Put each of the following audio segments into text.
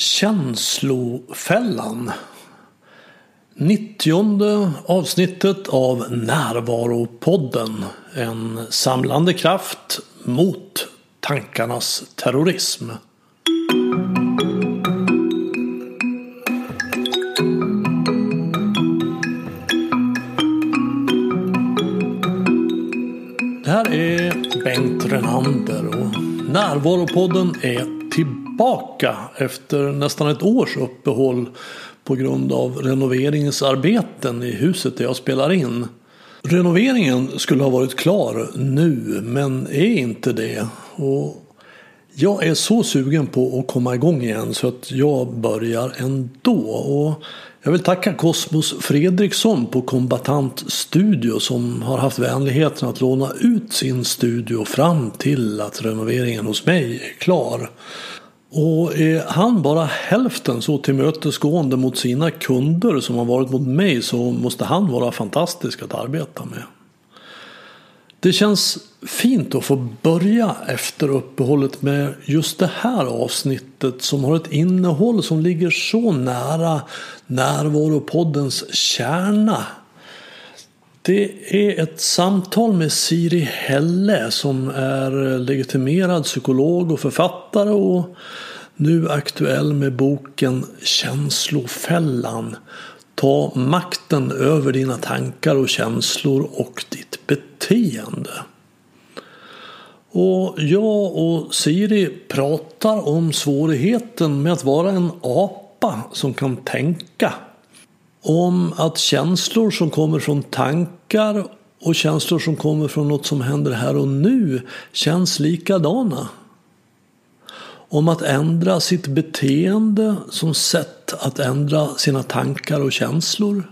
Känslofällan. 90 avsnittet av Närvaropodden. En samlande kraft mot tankarnas terrorism. Det här är Bengt Renander och Närvaropodden är tillbaka efter nästan ett års uppehåll på grund av renoveringsarbeten i huset där jag spelar in. Renoveringen skulle ha varit klar nu men är inte det. Och jag är så sugen på att komma igång igen så att jag börjar ändå. Och jag vill tacka Cosmos Fredriksson på Kombatant Studio som har haft vänligheten att låna ut sin studio fram till att renoveringen hos mig är klar. Och är han bara hälften så tillmötesgående mot sina kunder som har varit mot mig så måste han vara fantastisk att arbeta med. Det känns fint att få börja efter uppehållet med just det här avsnittet som har ett innehåll som ligger så nära Närvaropoddens kärna. Det är ett samtal med Siri Helle som är legitimerad psykolog och författare och nu aktuell med boken Känslofällan. Ta makten över dina tankar och känslor och ditt beteende. Och jag och Siri pratar om svårigheten med att vara en apa som kan tänka. Om att känslor som kommer från tankar och känslor som kommer från något som händer här och nu känns likadana. Om att ändra sitt beteende som sätt att ändra sina tankar och känslor.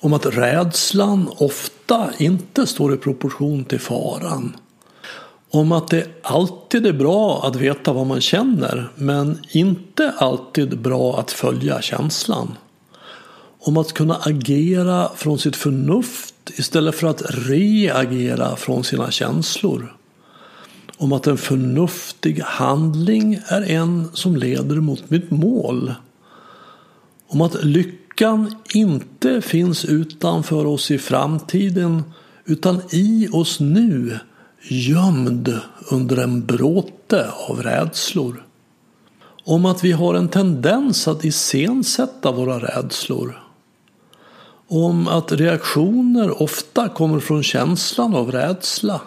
Om att rädslan ofta inte står i proportion till faran om att det alltid är bra att veta vad man känner men inte alltid bra att följa känslan. Om att kunna agera från sitt förnuft istället för att reagera från sina känslor. Om att en förnuftig handling är en som leder mot mitt mål. Om att lyckan inte finns utanför oss i framtiden utan i oss nu gömd under en bråte av rädslor. Om att vi har en tendens att iscensätta våra rädslor. Om att reaktioner ofta kommer från känslan av rädsla.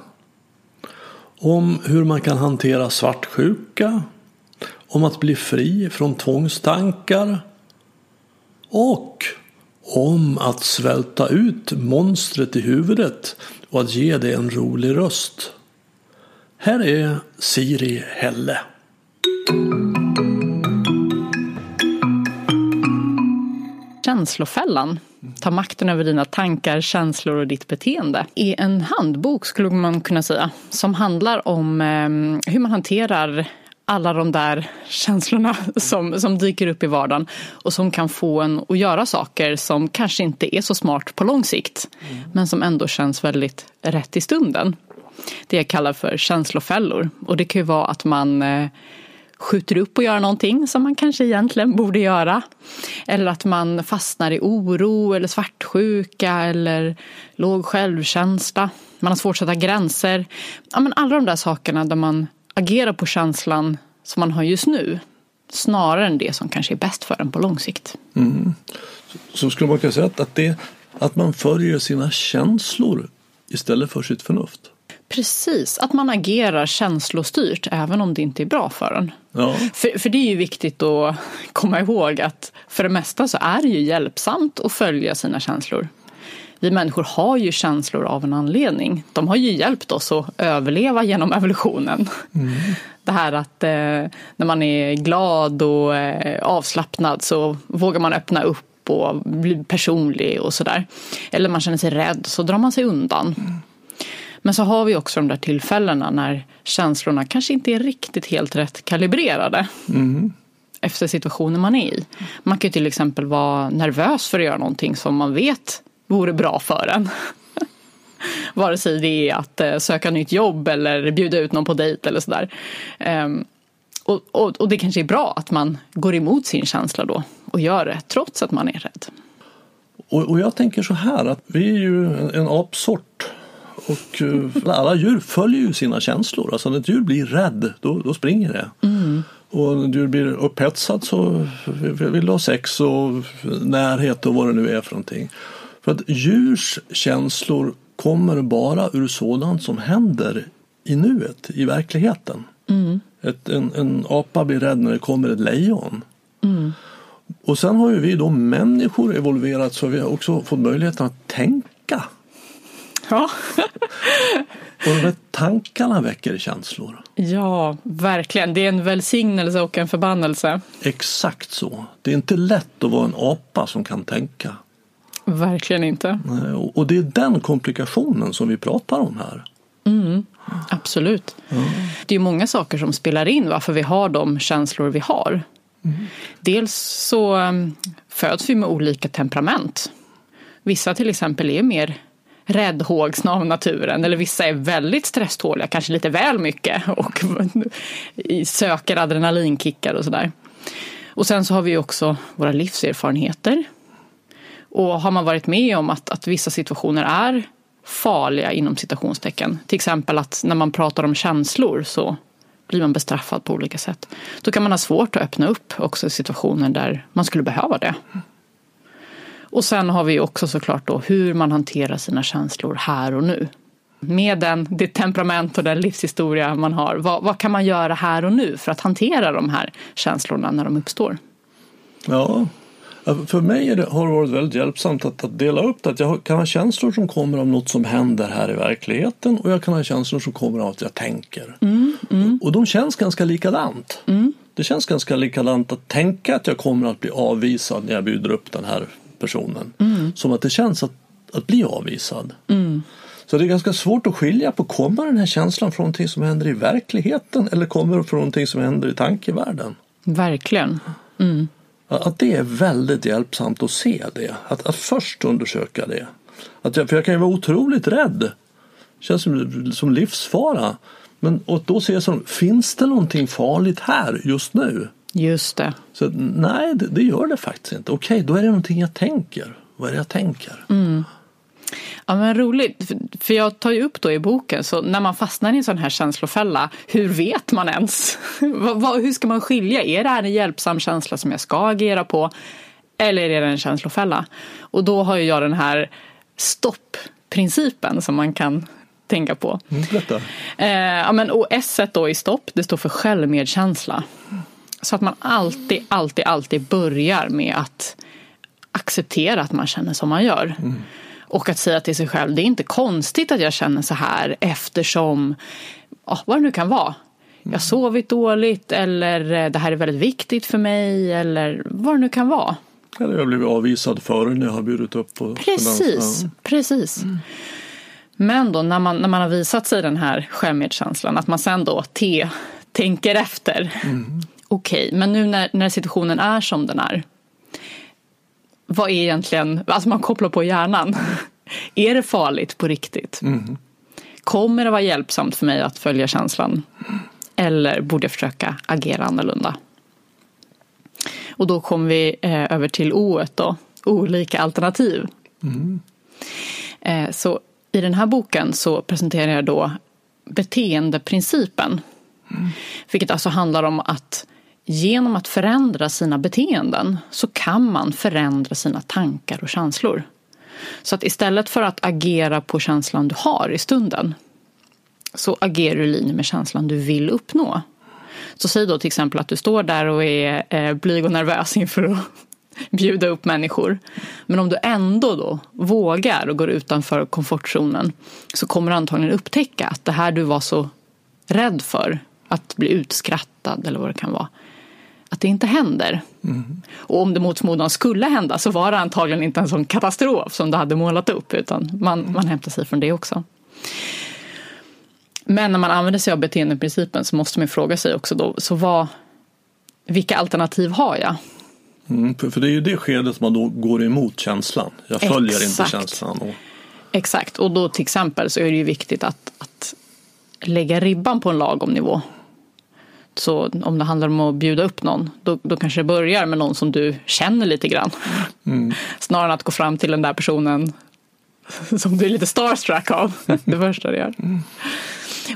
Om hur man kan hantera svartsjuka. Om att bli fri från tvångstankar. Och om att svälta ut monstret i huvudet och att ge det en rolig röst. Här är Siri Helle. Känslofällan Ta makten över dina tankar, känslor och ditt beteende är en handbok skulle man kunna säga som handlar om eh, hur man hanterar alla de där känslorna som, som dyker upp i vardagen och som kan få en att göra saker som kanske inte är så smart på lång sikt mm. men som ändå känns väldigt rätt i stunden. Det jag kallar för känslofällor och det kan ju vara att man eh, skjuter upp och gör någonting som man kanske egentligen borde göra. Eller att man fastnar i oro eller svartsjuka eller låg självkänsla. Man har svårt att sätta gränser. Ja, men alla de där sakerna där man agerar på känslan som man har just nu snarare än det som kanske är bäst för en på lång sikt. Mm. Så, så skulle man kunna säga att, det, att man följer sina känslor istället för sitt förnuft? Precis, att man agerar känslostyrt även om det inte är bra för en. Ja. För, för det är ju viktigt att komma ihåg att för det mesta så är det ju hjälpsamt att följa sina känslor vi människor har ju känslor av en anledning. De har ju hjälpt oss att överleva genom evolutionen. Mm. Det här att eh, när man är glad och eh, avslappnad så vågar man öppna upp och bli personlig och sådär. Eller man känner sig rädd så drar man sig undan. Mm. Men så har vi också de där tillfällena när känslorna kanske inte är riktigt helt rätt kalibrerade. Mm efter situationen man är i. Man kan ju till exempel vara nervös för att göra någonting som man vet vore bra för en. Vare sig det är att eh, söka nytt jobb eller bjuda ut någon på dejt eller sådär. Ehm, Och, och, och, det kanske är bra att man går emot sin känsla då och gör det trots att man är rädd. Och, och jag tänker så här att vi är ju en, en apsort och uh, alla djur följer ju sina känslor. Alltså när ett djur blir rädd då, då springer det. Mm. Och när ett djur blir upphetsat så vill det ha sex och närhet och vad det nu är för någonting. För att djurs känslor kommer bara ur sådant som händer i nuet, i verkligheten. Mm. Ett, en, en apa blir rädd när det kommer ett lejon. Mm. Och sen har ju vi då människor evolverat så vi har också fått möjligheten att tänka. Ja. och de här tankarna väcker känslor. Ja, verkligen. Det är en välsignelse och en förbannelse. Exakt så. Det är inte lätt att vara en apa som kan tänka. Verkligen inte. Och det är den komplikationen som vi pratar om här. Mm, absolut. Mm. Det är många saker som spelar in varför vi har de känslor vi har. Mm. Dels så um, föds vi med olika temperament. Vissa till exempel är mer räddhågsna av naturen eller vissa är väldigt stresståliga, kanske lite väl mycket och söker adrenalinkickar och sådär. Och sen så har vi också våra livserfarenheter. Och har man varit med om att, att vissa situationer är farliga inom citationstecken, till exempel att när man pratar om känslor så blir man bestraffad på olika sätt. Då kan man ha svårt att öppna upp också situationer där man skulle behöva det. Och sen har vi också såklart då hur man hanterar sina känslor här och nu. Med den, det temperament och den livshistoria man har, vad, vad kan man göra här och nu för att hantera de här känslorna när de uppstår? Ja, för mig det, har det varit väldigt hjälpsamt att, att, dela upp det. Att jag kan ha känslor som kommer av något som händer här i verkligheten och jag kan ha känslor som kommer av att jag tänker. Mm, mm. Och de känns ganska likadant. Mm. Det känns ganska likadant att tänka att jag kommer att bli avvisad när jag bjuder upp den här personen. Mm. Som att det känns att, att bli avvisad. Mm. Så det är ganska svårt att skilja på, kommer den här känslan från någonting som händer i verkligheten eller kommer det från någonting som händer i tankevärlden? Verkligen. Mm. Att det är väldigt hjälpsamt att se det, att, att först undersöka det. Att jag, för jag kan ju vara otroligt rädd, känns som, som livsfara. Men och då ser jag som, finns det någonting farligt här just nu? Just det. Så nej, det, det gör det faktiskt inte. Okej, då är det någonting jag tänker. Vad är det jag tänker? Mm. Ja men roligt, för jag tar ju upp då i boken, så när man fastnar i en sån här känslofälla, hur vet man ens? hur ska man skilja? Är det här en hjälpsam känsla som jag ska agera på? Eller är det en känslofälla? Och då har jag den här stoppprincipen som man kan tänka på. Mm, eh, ja, men, och S då i stopp, det står för självmedkänsla. Så att man alltid, alltid, alltid börjar med att acceptera att man känner som man gör. Mm. Och att säga till sig själv, det är inte konstigt att jag känner så här eftersom, oh, vad det nu kan vara. Jag har sovit dåligt eller eh, det här är väldigt viktigt för mig eller vad det nu kan vara. Eller jag har blivit avvisad före när jag har bjudit upp på Precis, precis. Mm. Men då när man, när man har visat sig den här självmedkänslan, att man sen då te, tänker efter. Mm. Okej, okay, men nu när, när situationen är som den är, vad är egentligen, alltså man kopplar på hjärnan. är det farligt på riktigt? Mm. Kommer det vara hjälpsamt för mig att följa känslan? Eller borde jag försöka agera annorlunda? Och då kommer vi eh, över till O då, olika alternativ. Mm. Eh, så i den här boken så presenterar jag då beteendeprincipen. Mm. Vilket alltså handlar om att Genom att förändra sina beteenden så kan man förändra sina tankar och känslor. Så att istället för att agera på känslan du har i stunden så agerar du i linje med känslan du vill uppnå. Så säg då till exempel att du står där och är eh, blyg och nervös inför att bjuda upp människor. Men om du ändå då vågar och går utanför komfortzonen så kommer du antagligen upptäcka att det här du var så rädd för, att bli utskrattad eller vad det kan vara, att det inte händer. Mm. Och om det mot förmodan skulle hända så var det antagligen inte en sån katastrof som du hade målat upp utan man, mm. man hämtar sig från det också. Men när man använder sig av beteendeprincipen så måste man fråga sig också då, så vad, vilka alternativ har jag? Mm, för, det är ju det skedet man då går emot känslan. Jag följer Exakt. inte känslan. Och... Exakt, och då till exempel så är det ju viktigt att, att lägga ribban på en lagom nivå. Så om det handlar om att bjuda upp någon, då, då kanske det börjar med någon som du känner lite grann. Mm. Snarare än att gå fram till den där personen som du är lite starstruck av. det första du gör. Mm.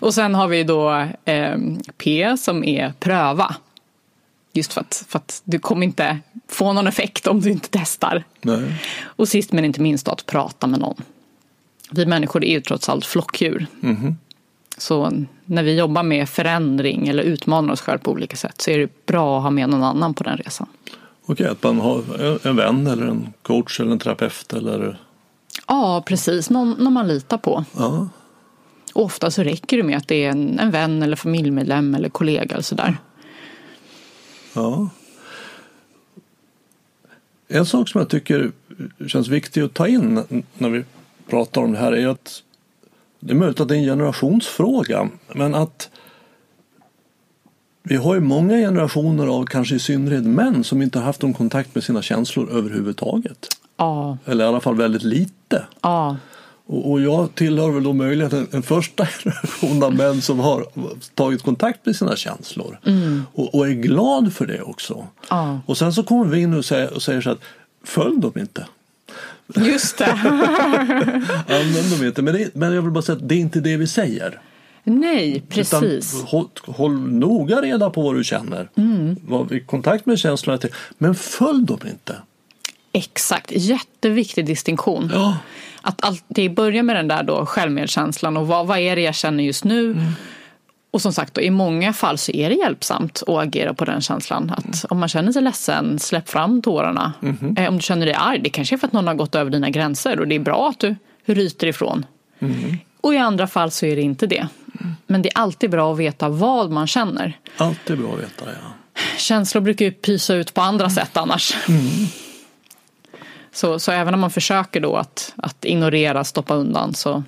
Och sen har vi då eh, P som är pröva. Just för att, för att du kommer inte få någon effekt om du inte testar. Nej. Och sist men inte minst då, att prata med någon. Vi människor är ju trots allt flockdjur. Mm. Så när vi jobbar med förändring eller utmanar oss själva på olika sätt så är det bra att ha med någon annan på den resan. Okej, att man har en vän eller en coach eller en terapeut eller? Ja, precis. Någon, någon man litar på. Ja. ofta så räcker det med att det är en, en vän eller familjemedlem eller kollega eller sådär. Ja. En sak som jag tycker känns viktig att ta in när vi pratar om det här är att det är möjligt att det är en generationsfråga, men att vi har ju många generationer av kanske i synnerhet män som inte har haft någon kontakt med sina känslor överhuvudtaget. Ja. Eller i alla fall väldigt lite. Ja. Och, och jag tillhör väl då möjligen en, första generation av män som har tagit kontakt med sina känslor. Mm. Och, och, är glad för det också. Ja. Och sen så kommer vi in och säger, och säger så att följ dem inte. Just det. Använd dem inte. Men, det, men jag vill bara säga att det är inte det vi säger. Nej, precis. Utan håll, håll noga reda på vad du känner. Mm. Var i kontakt med känslorna. Till, men följ dem inte. Exakt, jätteviktig distinktion. Ja. Att alltid börja med den där då självmedkänslan och vad, vad är det jag känner just nu? Mm. Och som sagt, då, i många fall så är det hjälpsamt att agera på den känslan. Att mm. om man känner sig ledsen, släpp fram tårarna. Mm. Eh, om du känner dig arg, det kanske är för att någon har gått över dina gränser och det är bra att du ryter ifrån. Mm. Och i andra fall så är det inte det. Men det är alltid bra att veta vad man känner. Alltid bra att veta, ja. Känslor brukar ju pysa ut på andra sätt annars. Mm. Så, så även om man försöker då att, att ignorera, stoppa undan, så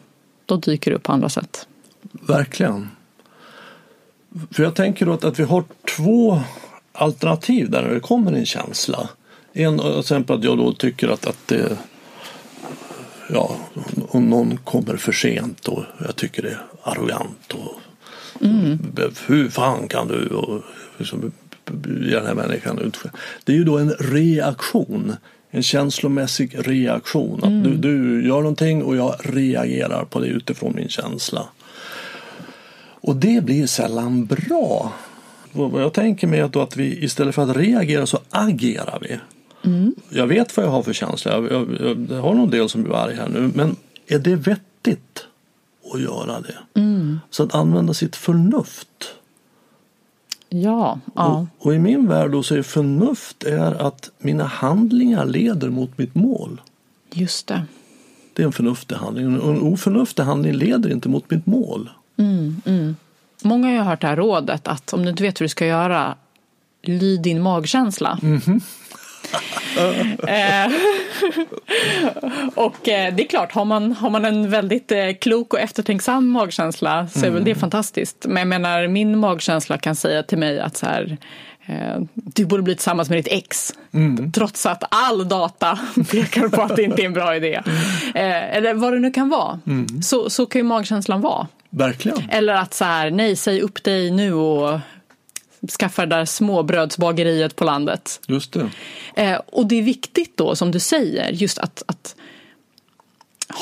då dyker det upp på andra sätt. Verkligen. För jag tänker då att, att vi har två alternativ där när det kommer en känsla. En, till exempel att jag då tycker att, att det, ja, om någon kommer för sent och jag tycker det är arrogant och mm. hur fan kan du och liksom, den här människan utskälld. Det är ju då en reaktion en känslomässig reaktion. Att mm. du, du gör någonting och jag reagerar på det utifrån min känsla. Och det blir sällan bra. Vad jag tänker mig är att vi istället för att reagera så agerar vi. Mm. Jag vet vad jag har för känsla. Jag, jag, jag har någon del som blir arg här nu. Men är det vettigt att göra det? Mm. Så att använda sitt förnuft. Ja. ja. Och, och, i min värld då så är förnuft är att mina handlingar leder mot mitt mål. Just det. Det är en förnuftig handling. En oförnuftig handling leder inte mot mitt mål. Mm, mm. Många har ju hört det här rådet att om du inte vet hur du ska göra, lyd din magkänsla. Mm -hmm. och eh, det är klart, har man, har man en väldigt eh, klok och eftertänksam magkänsla så är mm. väl det mm. fantastiskt. Men jag menar, min magkänsla kan säga till mig att så här, du borde bli tillsammans med ditt ex. Mm. Trots att all data pekar på att det inte är en bra idé. eller vad det nu kan vara. Mm. Så, så kan ju magkänslan vara. Verkligen. Eller att så här, nej, säg upp dig nu och skaffa det där småbrödsbageriet på landet. Just det. Eh, och det är viktigt då, som du säger, just att, att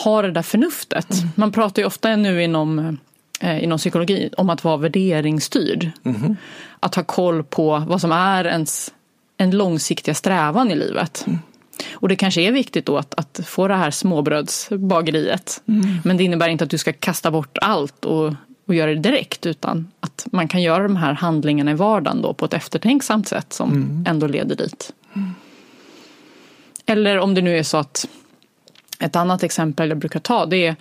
ha det där förnuftet. Mm. Man pratar ju ofta nu inom, eh, inom psykologi om att vara värderingsstyrd. Mm. Att ha koll på vad som är ens en långsiktiga strävan i livet. Mm. Och det kanske är viktigt då att, att få det här småbrödsbageriet. Mm. Men det innebär inte att du ska kasta bort allt och och göra det direkt utan att man kan göra de här handlingarna i vardagen då på ett eftertänksamt sätt som mm. ändå leder dit. Mm. Eller om det nu är så att ett annat exempel jag brukar ta det är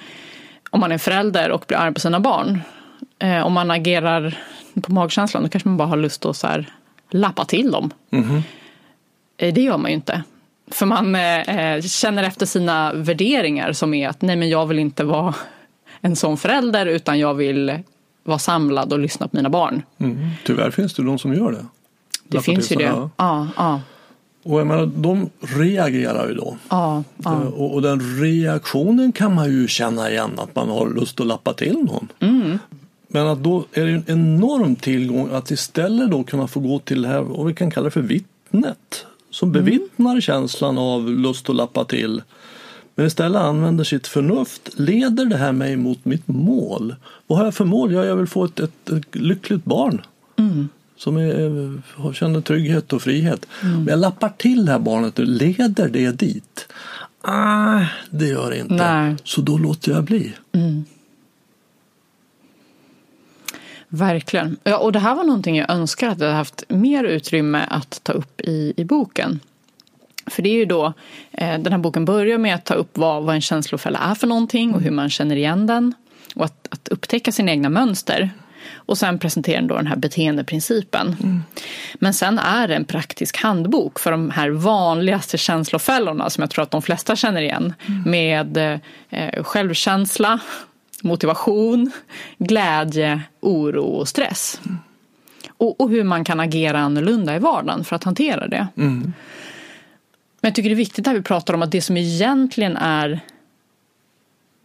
om man är förälder och blir arg på sina barn. Eh, om man agerar på magkänslan då kanske man bara har lust att så här, lappa till dem. Mm. Eh, det gör man ju inte. För man eh, känner efter sina värderingar som är att nej men jag vill inte vara en sån förälder utan jag vill vara samlad och lyssna på mina barn. Mm. Tyvärr finns det de som gör det. Det finns ju det. Ja. Ja, ja. Och jag menar, de reagerar ju då. Ja, ja. Eh, och, och, den reaktionen kan man ju känna igen att man har lust att lappa till någon. Mm. Men att då är det en enorm tillgång att istället då kunna få gå till det här, och vi kan kalla det för vittnet, som mm. bevittnar mm. känslan av lust att lappa till. Men istället använder sitt förnuft. Leder det här mig mot mitt mål? Vad har jag för mål? Ja, jag vill få ett, ett, ett lyckligt barn. Mm. Som är, känner trygghet och frihet. Mm. Men jag lappar till det här barnet. Leder det dit? Ah, det gör det inte. Nej. Så då låter jag bli. Mm. Verkligen. Ja, och det här var någonting jag önskar att jag hade haft mer utrymme att ta upp i, i boken. För det är ju då, eh, den här boken börjar med att ta upp vad, vad en känslofälla är för någonting och hur man känner igen den. Och att, att upptäcka sina egna mönster. Och sen presenterar den då den här beteendeprincipen. Mm. Men sen är det en praktisk handbok för de här vanligaste känslofällorna som jag tror att de flesta känner igen. Mm. Med eh, självkänsla, motivation, glädje, oro och stress. Mm. Och, och, hur man kan agera annorlunda i vardagen för att hantera det. Mm. Men jag tycker det är viktigt att vi pratar om att det som egentligen är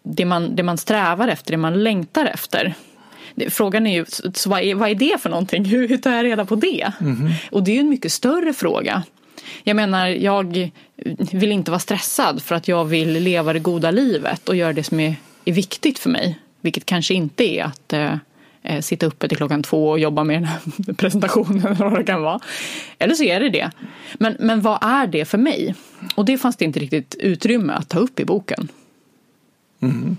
det man, det man strävar efter, det man längtar efter. Frågan är ju, så vad, är, vad är det för någonting? Hur, hur tar jag reda på det? Mm. Och det är ju en mycket större fråga. Jag menar, jag vill inte vara stressad för att jag vill leva det goda livet och göra det som är är viktigt för mig. Vilket kanske inte är att eh, eh, sitta uppe till klockan två och jobba med den här presentationen eller vad det kan vara. Eller så är det det. Men, men vad är det för mig? Och det fanns det inte riktigt utrymme att ta upp i boken. Mm.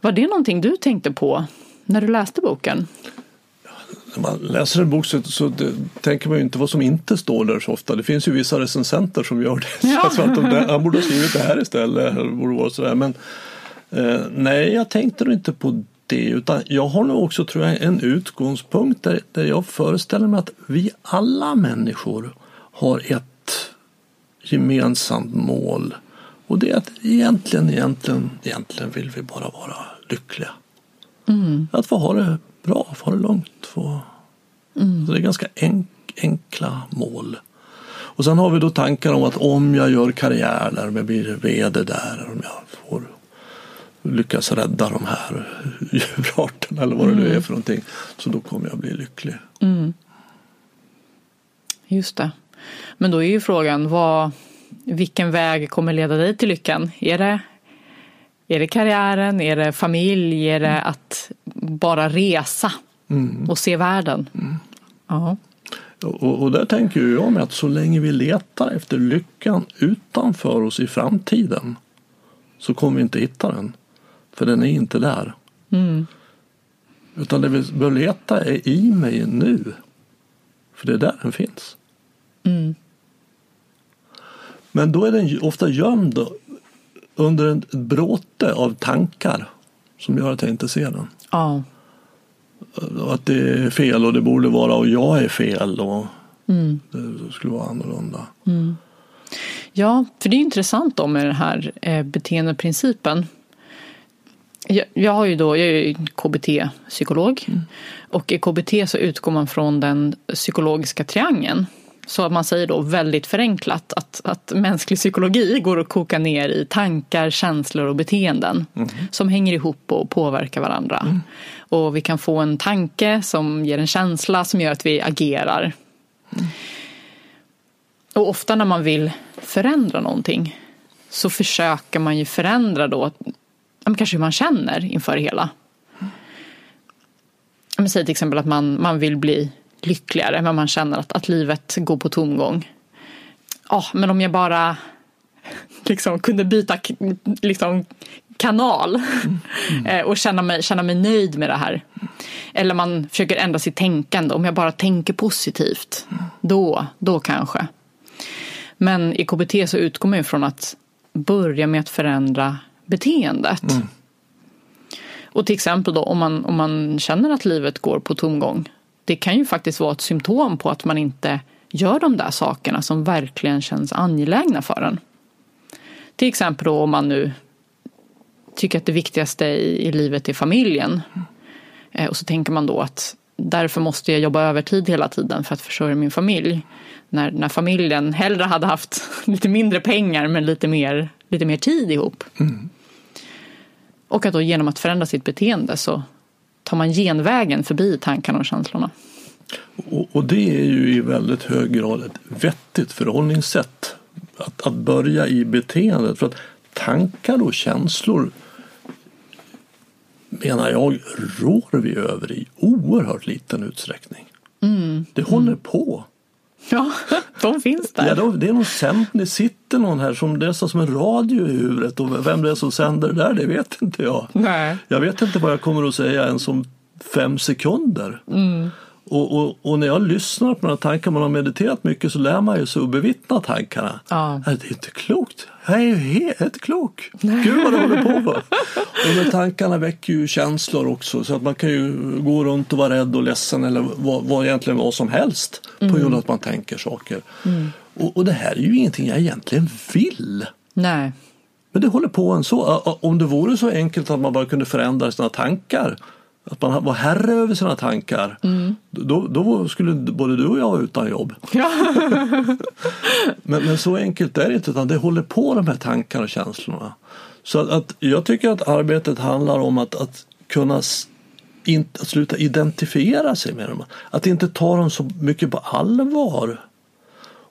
Var det någonting du tänkte på när du läste boken? När man läser en bok så, så det, tänker man ju inte vad som inte står där så ofta. Det finns ju vissa recensenter som gör det. Ja. Att de, han borde ha skrivit det här istället. Borde vara sådär. Men, Eh, nej, jag tänkte nog inte på det. Utan jag har nog också tror jag, en utgångspunkt där, där jag föreställer mig att vi alla människor har ett gemensamt mål. Och det är att egentligen, egentligen, egentligen vill vi bara vara lyckliga. Mm. Att få ha det bra, få ha det lugnt. Få... Mm. Så det är ganska enk, enkla mål. Och sen har vi då tankar om att om jag gör karriär där, om jag blir vd där, om jag får lyckas rädda de här djurarterna eller vad det nu är mm. för någonting. Så då kommer jag bli lycklig. Mm. Just det. Men då är ju frågan vad, vilken väg kommer leda dig till lyckan? Är det, är det karriären? Är det familj? Är det mm. att bara resa mm. och se världen? Mm. Ja. Och, och där tänker jag med att så länge vi letar efter lyckan utanför oss i framtiden så kommer vi inte hitta den. För den är inte där. Mm. Utan det vi bör leta är i mig nu. För det är där den finns. Mm. Men då är den ofta gömd under en bråte av tankar som gör att jag inte ser den. Ja. Att det är fel och det borde vara och jag är fel och mm. det skulle vara annorlunda. Mm. Ja, för det är intressant då med den här eh, beteendeprincipen. Jag, jag, har ju då, jag är KBT-psykolog mm. och i KBT så utgår man från den psykologiska triangeln. Så man säger då väldigt förenklat att, att mänsklig psykologi går att koka ner i tankar, känslor och beteenden mm. som hänger ihop och påverkar varandra. Mm. Och vi kan få en tanke som ger en känsla som gör att vi agerar. Mm. Och ofta när man vill förändra någonting så försöker man ju förändra då kanske hur man känner inför det hela. Men säg till exempel att man, man vill bli lyckligare men man känner att, att livet går på tomgång. Ja, men om jag bara liksom kunde byta liksom, kanal mm. Mm. och känna mig, känna mig nöjd med det här. Eller man försöker ändra sitt tänkande. Om jag bara tänker positivt, då, då kanske. Men i KBT så utgår man ju från att börja med att förändra beteendet. Mm. Och till exempel då om man, om man känner att livet går på tomgång. Det kan ju faktiskt vara ett symptom på att man inte gör de där sakerna som verkligen känns angelägna för en. Till exempel då om man nu tycker att det viktigaste i, i livet är familjen. Eh, och så tänker man då att därför måste jag jobba övertid hela tiden för att försörja min familj. När, när familjen hellre hade haft lite mindre pengar men lite mer, lite mer tid ihop. Mm. Och att då genom att förändra sitt beteende så tar man genvägen förbi tankarna och känslorna. Och, och, det är ju i väldigt hög grad ett vettigt förhållningssätt. Att, att börja i beteendet. För att tankar och känslor menar jag rår vi över i oerhört liten utsträckning. Mm. Det håller mm. på. Ja, de finns där. Ja, då, det är någon sänd, det sitter någon här som det är som en radio i huvudet och vem det är som sänder där det vet inte jag. Nej. Jag vet inte vad jag kommer att säga ens om fem sekunder. Mm. Och, och, och, när jag lyssnar på några tankar, man har mediterat mycket så lär man ju sig att bevittna tankarna. Ja. Det är inte klokt. Jag är ju helt klok. Gud vad det håller på med. Och de tankarna väcker ju känslor också så att man kan ju gå runt och vara rädd och ledsen eller vad, vad egentligen vad som helst mm. på grund av att man tänker saker. Mm. Och, och det här är ju ingenting jag egentligen vill. Nej. Men det håller på en så. Om det vore så enkelt att man bara kunde förändra sina tankar att man var herre över sina tankar. Mm. Då, då, skulle både du och jag vara utan jobb. Ja. men, men, så enkelt är det inte utan det håller på de här tankarna och känslorna. Så att, att jag tycker att arbetet handlar om att, att kunna in, att sluta identifiera sig med dem. Att inte ta dem så mycket på allvar.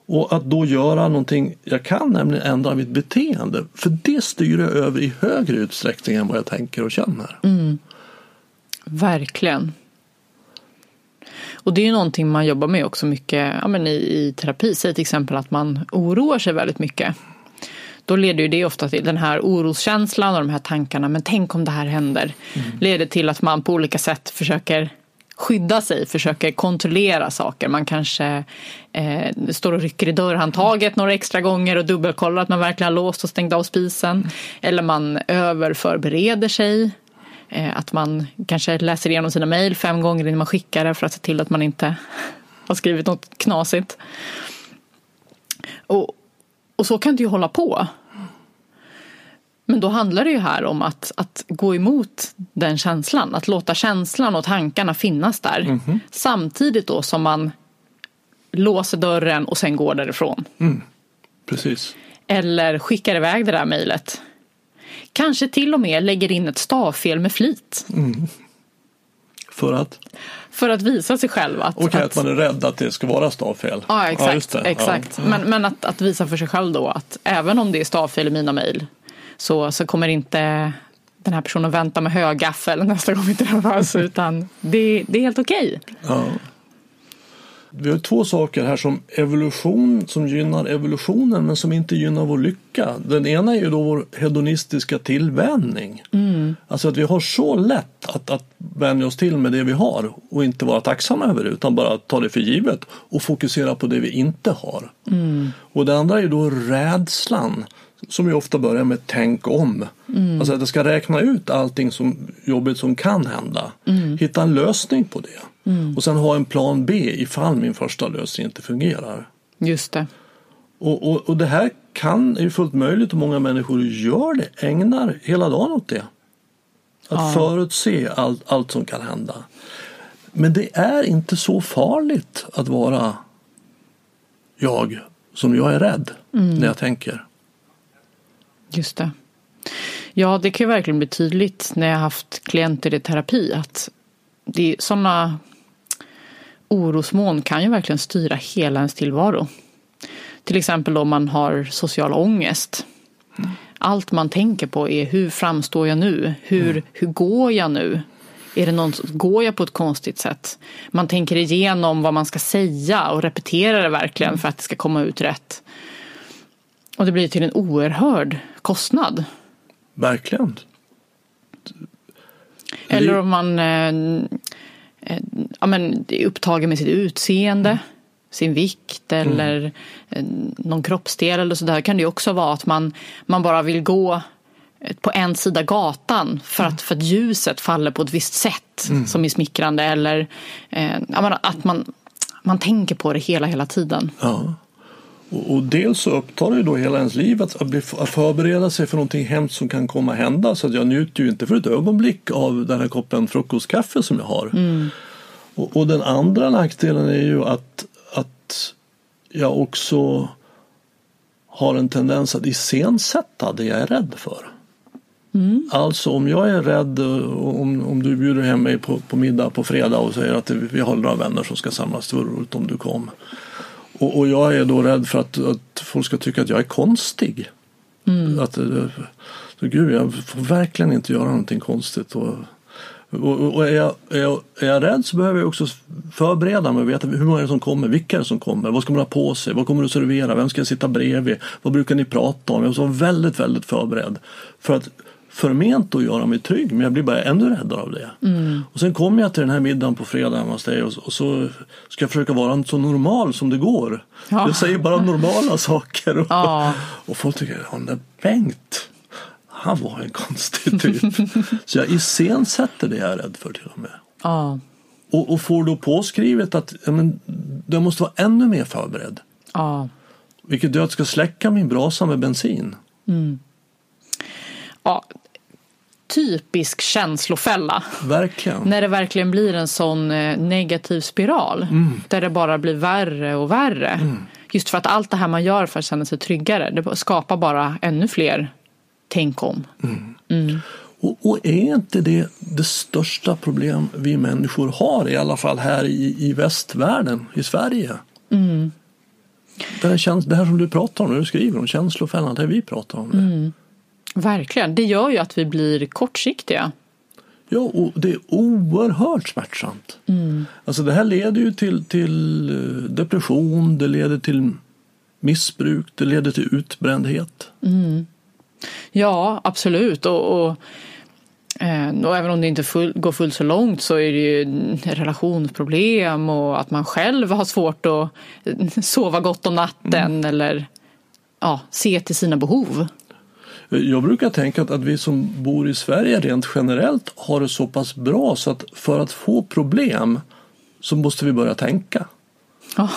Och att då göra någonting, jag kan nämligen ändra mitt beteende. För det styr jag över i högre utsträckning än vad jag tänker och känner. Mm. Verkligen. Och det är ju någonting man jobbar med också mycket ja, men i, i terapi. Säg till exempel att man oroar sig väldigt mycket. Då leder ju det ofta till den här oroskänslan och de här tankarna. Men tänk om det här händer. Mm. Leder till att man på olika sätt försöker skydda sig, försöker kontrollera saker. Man kanske eh, står och rycker i dörrhandtaget några extra gånger och dubbelkollar att man verkligen har låst och stängt av spisen. Mm. Eller man överförbereder sig att man kanske läser igenom sina mejl fem gånger innan man skickar det för att se till att man inte har skrivit något knasigt. Och, och så kan det ju hålla på. Men då handlar det ju här om att, att gå emot den känslan, att låta känslan och tankarna finnas där. Mm -hmm. Samtidigt då som man låser dörren och sen går därifrån. Mm. Precis. Eller skickar iväg det där mejlet Kanske till och med lägger in ett stavfel med flit. Mm. För att? För att visa sig själv att... Okej, okay, att, att, man är rädd att det ska vara stavfel. Ja, exakt. Ja, exakt. Ja. Men, men att, att, visa för sig själv då att även om det är stavfel i mina mejl så, så kommer inte den här personen vänta med högaffel nästa gång vi träffas utan det, det är helt okej. Okay. Ja. Vi har två saker här som evolution som gynnar evolutionen men som inte gynnar vår lycka. Den ena är ju då vår hedonistiska tillvänjning. Mm. Alltså att vi har så lätt att, att vänja oss till med det vi har och inte vara tacksamma över det utan bara ta det för givet och fokusera på det vi inte har. Mm. Och det andra är ju då rädslan som ju ofta börjar med tänk om. Mm. Alltså att jag ska räkna ut allting som jobbigt som kan hända. Mm. Hitta en lösning på det. Mm. Och sen ha en plan B ifall min första lösning inte fungerar. Just det. Och, och, och det här kan, är ju fullt möjligt och många människor gör det, ägnar hela dagen åt det. Att ja. förutse allt, allt som kan hända. Men det är inte så farligt att vara jag som jag är rädd mm. när jag tänker. Just det. Ja, det kan ju verkligen bli tydligt när jag har haft klienter i terapi att det sådana orosmoln kan ju verkligen styra hela ens tillvaro. Till exempel om man har social ångest. Allt man tänker på är hur framstår jag nu? Hur, mm. hur går jag nu? Är det någon, går jag på ett konstigt sätt? Man tänker igenom vad man ska säga och repeterar det verkligen mm. för att det ska komma ut rätt. Och det blir till en oerhörd kostnad. Verkligen. Eller om man eh, eh, ja, men, är upptagen med sitt utseende, mm. sin vikt eller mm. någon kroppsdel eller sådär kan det också vara att man, man bara vill gå på en sida gatan för att, för att ljuset faller på ett visst sätt mm. som är smickrande eller eh, att man, man tänker på det hela, hela tiden. Ja. Och, och dels så upptar det då hela ens liv att, att, bli, att förbereda sig för någonting hemskt som kan komma att hända. Så att jag njuter ju inte för ett ögonblick av den här koppen frukostkaffe som jag har. Mm. Och, och, den andra nackdelen är ju att, att jag också har en tendens att iscensätta det jag är rädd för. Mm. Alltså om jag är rädd om, om du bjuder hem mig på, på middag på fredag och säger att vi har några vänner som ska samlas, det vore roligt om du kom. Och, och, jag är då rädd för att, att folk ska tycka att jag är konstig. Mm. Att, så, gud, jag får verkligen inte göra någonting konstigt. Och, och, och är, jag, är, jag, är jag rädd så behöver jag också förbereda mig och veta hur många är det som kommer, vilka är det som kommer, vad ska man ha på sig, vad kommer du servera, vem ska jag sitta bredvid, vad brukar ni prata om? Jag måste vara väldigt, väldigt förberedd. För att förment att göra mig trygg men jag blir bara ännu räddare av det. Mm. Och sen kommer jag till den här middagen på fredag hos dig och, och, så ska jag försöka vara så normal som det går. Ja. Jag säger bara normala saker och, ja. och folk tycker, ja den där Bengt, han var en konstig typ. så jag iscensätter det jag är rädd för till och med. Ja. Och, och får då påskrivet att ja, men, jag måste vara ännu mer förberedd. Ja. Vilket gör att jag ska släcka min brasa med bensin. Mm. Ja, typisk känslofälla. Verkligen. När det verkligen blir en sån eh, negativ spiral. Mm. Där det bara blir värre och värre. Mm. Just för att allt det här man gör för att känna sig tryggare. Det skapar bara ännu fler tänk om. Mm. mm. Och, och, är inte det det största problem vi människor har, i alla fall här i, i västvärlden, i Sverige? Mm. Det, här, det här som du pratar om, när du skriver om känslofällan, det vi pratar om. Det. Mm. Verkligen, det gör ju att vi blir kortsiktiga. Ja, och det är oerhört smärtsamt. Mm. Alltså det här leder ju till, till eh, depression, det leder till missbruk, det leder till utbrändhet. Mm. Ja, absolut. Och, och, eh, och, även om det inte full, går fullt så långt så är det ju relationsproblem och att man själv har svårt att sova gott om natten mm. eller ja, se till sina behov. Jag brukar tänka att, att vi som bor i Sverige rent generellt har det så pass bra så att för att få problem så måste vi börja tänka. Oh.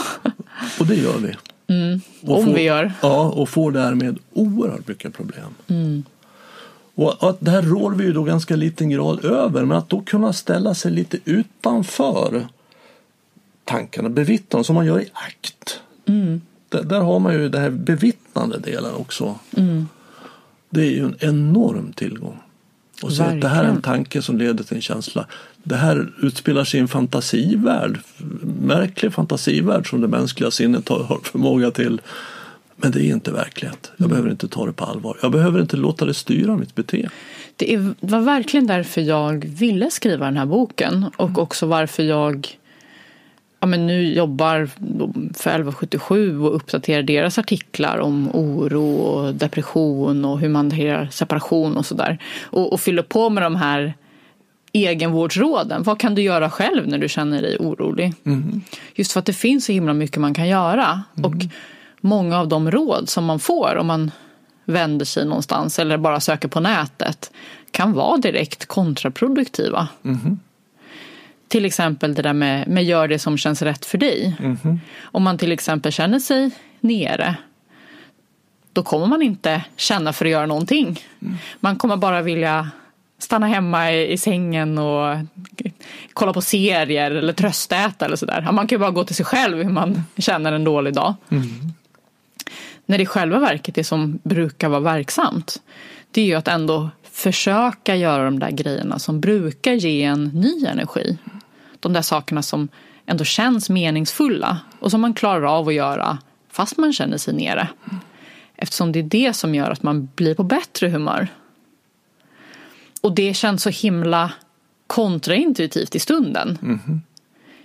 Och det gör vi. Mm. Om får, vi gör. Ja, och får därmed oerhört mycket problem. Mm. Och att det här rår vi ju då ganska liten grad över, men att då kunna ställa sig lite utanför tankarna, bevittna som man gör i akt. Mm. Där, där, har man ju den här bevittnande delen också. Mm. Det är ju en enorm tillgång. Och så att det här är en tanke som leder till en känsla. Det här utspelar sig i en fantasivärld. Märklig fantasivärld som det mänskliga sinnet har förmåga till. Men det är inte verklighet. Jag mm. behöver inte ta det på allvar. Jag behöver inte låta det styra mitt beteende. Det var verkligen därför jag ville skriva den här boken och mm. också varför jag ja, men nu jobbar för 1177 och uppdaterar deras artiklar om oro och depression och hur man hanterar separation och sådär. Och, och fyller på med de här egenvårdsråden. Vad kan du göra själv när du känner dig orolig? Mm. Just för att det finns så himla mycket man kan göra. Mm. Och många av de råd som man får om man vänder sig någonstans eller bara söker på nätet kan vara direkt kontraproduktiva. Mm. Till exempel det där med, med gör det som känns rätt för dig. Mm. Om man till exempel känner sig nere då kommer man inte känna för att göra någonting. Mm. Man kommer bara vilja stanna hemma i, i, sängen och kolla på serier eller tröstäta eller sådär. Man kan ju bara gå till sig själv hur man känner en dålig dag. Mm. När det i själva verket det som brukar vara verksamt det är ju att ändå försöka göra de där grejerna som brukar ge en ny energi de där sakerna som ändå känns meningsfulla och som man klarar av att göra fast man känner sig nere. Eftersom det är det som gör att man blir på bättre humör. Och det känns så himla kontraintuitivt i stunden. Mm.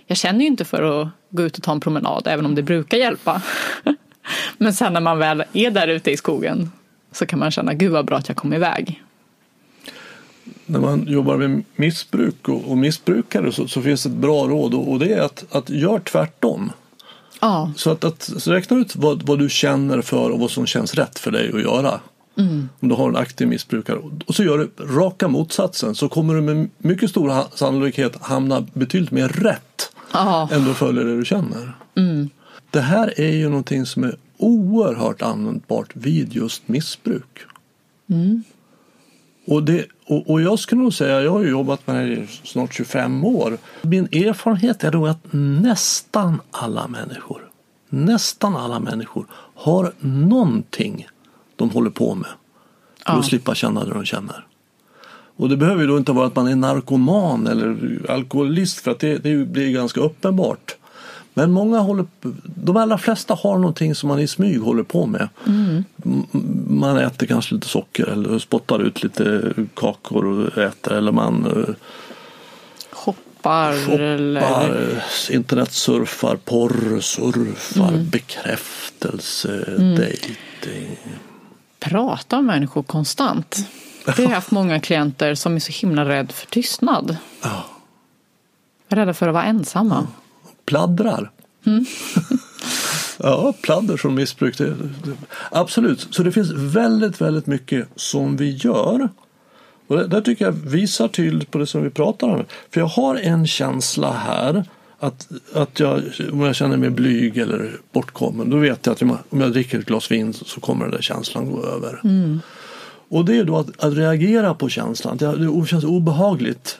Jag känner ju inte för att gå ut och ta en promenad även om det brukar hjälpa. Men sen när man väl är där ute i skogen så kan man känna gud vad bra att jag kom iväg när man jobbar med missbruk och, och missbrukare så, så, finns ett bra råd och, och det är att, att gör tvärtom. Ja. Så att, att så räkna ut vad, vad du känner för och vad som känns rätt för dig att göra. Mm. Om du har en aktiv missbrukare. Och så gör du raka motsatsen så kommer du med mycket stor sannolikhet hamna betydligt mer rätt ja. än du följer det du känner. Mm. Det här är ju någonting som är oerhört användbart vid just missbruk. Mm. Och, det, och, och, jag skulle nog säga, jag har jobbat med det i snart 25 år. Min erfarenhet är då att nästan alla människor, nästan alla människor har någonting de håller på med för ja. att slippa känna det de känner. Och det behöver ju då inte vara att man är narkoman eller alkoholist för att det, det blir ganska uppenbart. Men många håller, de allra flesta har någonting som man i smyg håller på med. Mm. Man äter kanske lite socker eller spottar ut lite kakor och äter eller man eh, shoppar, shoppar eller... internetsurfar, porrsurfar, mm. bekräftelse, mm. dating. Pratar människor konstant? Det har haft många klienter som är så himla rädda för tystnad. Ja. Rädda för att vara ensamma. Mm pladdrar. Mm. ja, pladder som missbruk. absolut, så det finns väldigt, väldigt mycket som vi gör. Och det där tycker jag visar tydligt på det som vi pratar om. För jag har en känsla här att, att jag, om jag känner mig blyg eller bortkommen, då vet jag att om jag dricker ett glas vin så kommer den där känslan gå över. Mm. Och det är då att, att reagera på känslan. Det, det känns obehagligt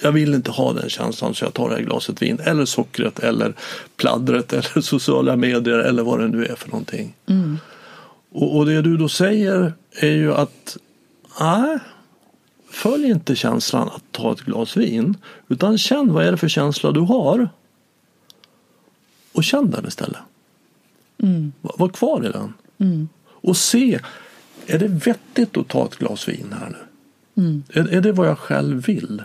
jag vill inte ha den känslan så jag tar det här glaset vin eller sockret eller pladdret eller sociala medier eller vad det nu är för någonting. Mm. Och, och, det du då säger är ju att nej, följ inte känslan att ta ett glas vin utan känn vad är det för känsla du har och känn den istället. Mm. Var, var kvar i den. Mm. Och se, är det vettigt att ta ett glas vin här nu? Mm. Är, är det vad jag själv vill?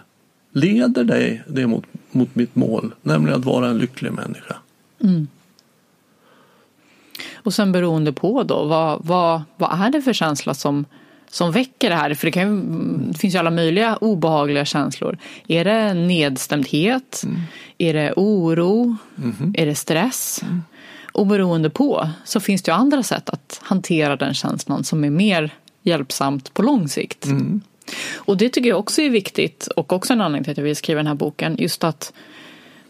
Leder dig det mot, mot mitt mål, nämligen att vara en lycklig människa. Mm. Och sen beroende på då, vad, vad, vad är det för känsla som, som väcker det här? För det, kan, det finns ju alla möjliga obehagliga känslor. Är det nedstämdhet? Mm. Är det oro? Mm. Är det stress? Mm. Och beroende på så finns det ju andra sätt att hantera den känslan som är mer hjälpsamt på lång sikt. Mm. Och det tycker jag också är viktigt och också en anledning till att jag vill skriva den här boken. Just att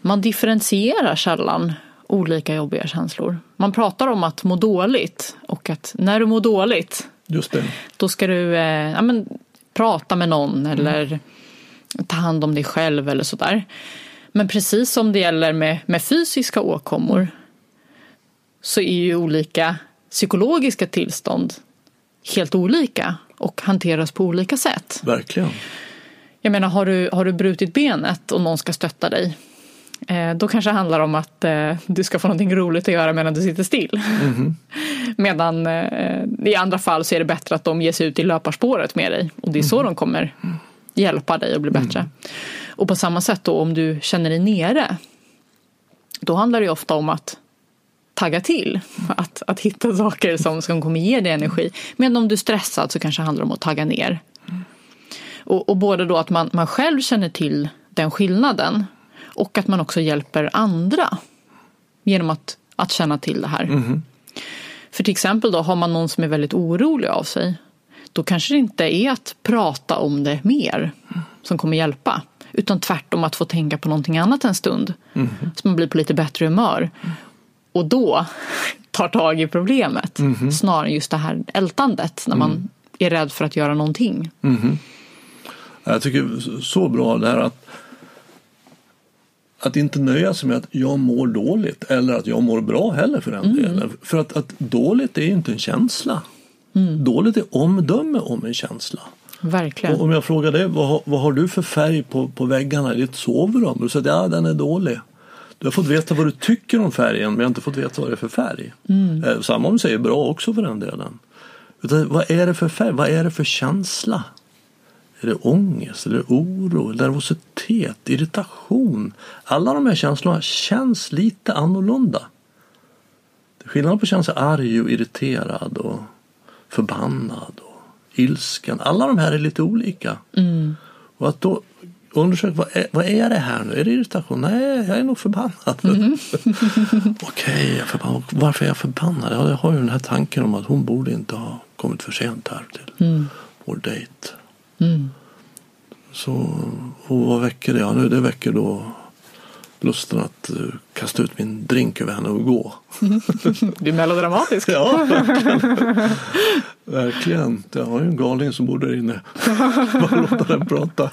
man differentierar sällan olika jobbiga känslor. Man pratar om att må dåligt och att när du mår dåligt Just det. då ska du eh, ja, men, prata med någon mm. eller ta hand om dig själv eller sådär. Men precis som det gäller med, med fysiska åkommor så är ju olika psykologiska tillstånd helt olika och hanteras på olika sätt. Verkligen. Jag menar, har du, har du brutit benet och någon ska stötta dig eh, då kanske det handlar om att eh, du ska få någonting roligt att göra medan du sitter still. Mm. medan eh, i andra fall så är det bättre att de ger sig ut i löparspåret med dig och det är så mm. de kommer hjälpa dig att bli bättre. Mm. Och på samma sätt då om du känner dig nere då handlar det ofta om att tagga till. Att, att hitta saker som, som kommer ge dig energi. Men om du är stressad så kanske det handlar om att tagga ner. Och, och både då att man, man själv känner till den skillnaden och att man också hjälper andra genom att, att känna till det här. Mm. För till exempel då har man någon som är väldigt orolig av sig då kanske det inte är att prata om det mer som kommer hjälpa utan tvärtom att få tänka på någonting annat en stund mm. så man blir på lite bättre humör och då tar tag i problemet mm -hmm. snarare än just det här ältandet när man mm. är rädd för att göra någonting. Mm -hmm. Jag tycker så bra det här att att inte nöja sig med att jag mår dåligt eller att jag mår bra heller för den mm. delen. För att, att dåligt är ju inte en känsla. Mm. Dåligt är omdöme om en känsla. Verkligen. Och om jag frågar dig, vad, vad har du för färg på, på väggarna i ditt sovrum? Du säger ja den är dålig. Du har fått veta vad du tycker om färgen men jag har inte fått veta vad det är för färg. Mm. Eh, samma om du säger bra också för den delen. Utan, vad är det för färg? Vad är det för känsla? Är det ångest, eller oro, nervositet, irritation? Alla de här känslorna känns lite annorlunda. Det är skillnad på att känna sig arg och irriterad och förbannad och ilsken. Alla de här är lite olika. Mm. Och att då undersök vad är, vad är det här nu? Är det irritation? Nej, jag är nog förbannad. Mm. Okej, okay, varför är jag förbannad? Ja, jag har ju den här tanken om att hon borde inte ha kommit för sent här till mm. vår dejt. Mm. Så, och vad väcker det? Ja, nu det väcker då lusten att uh, kasta ut min drink över henne och gå. du är melodramatisk. ja, verkligen. verkligen. Jag har ju en galning som bor där inne. Bara låta den prata.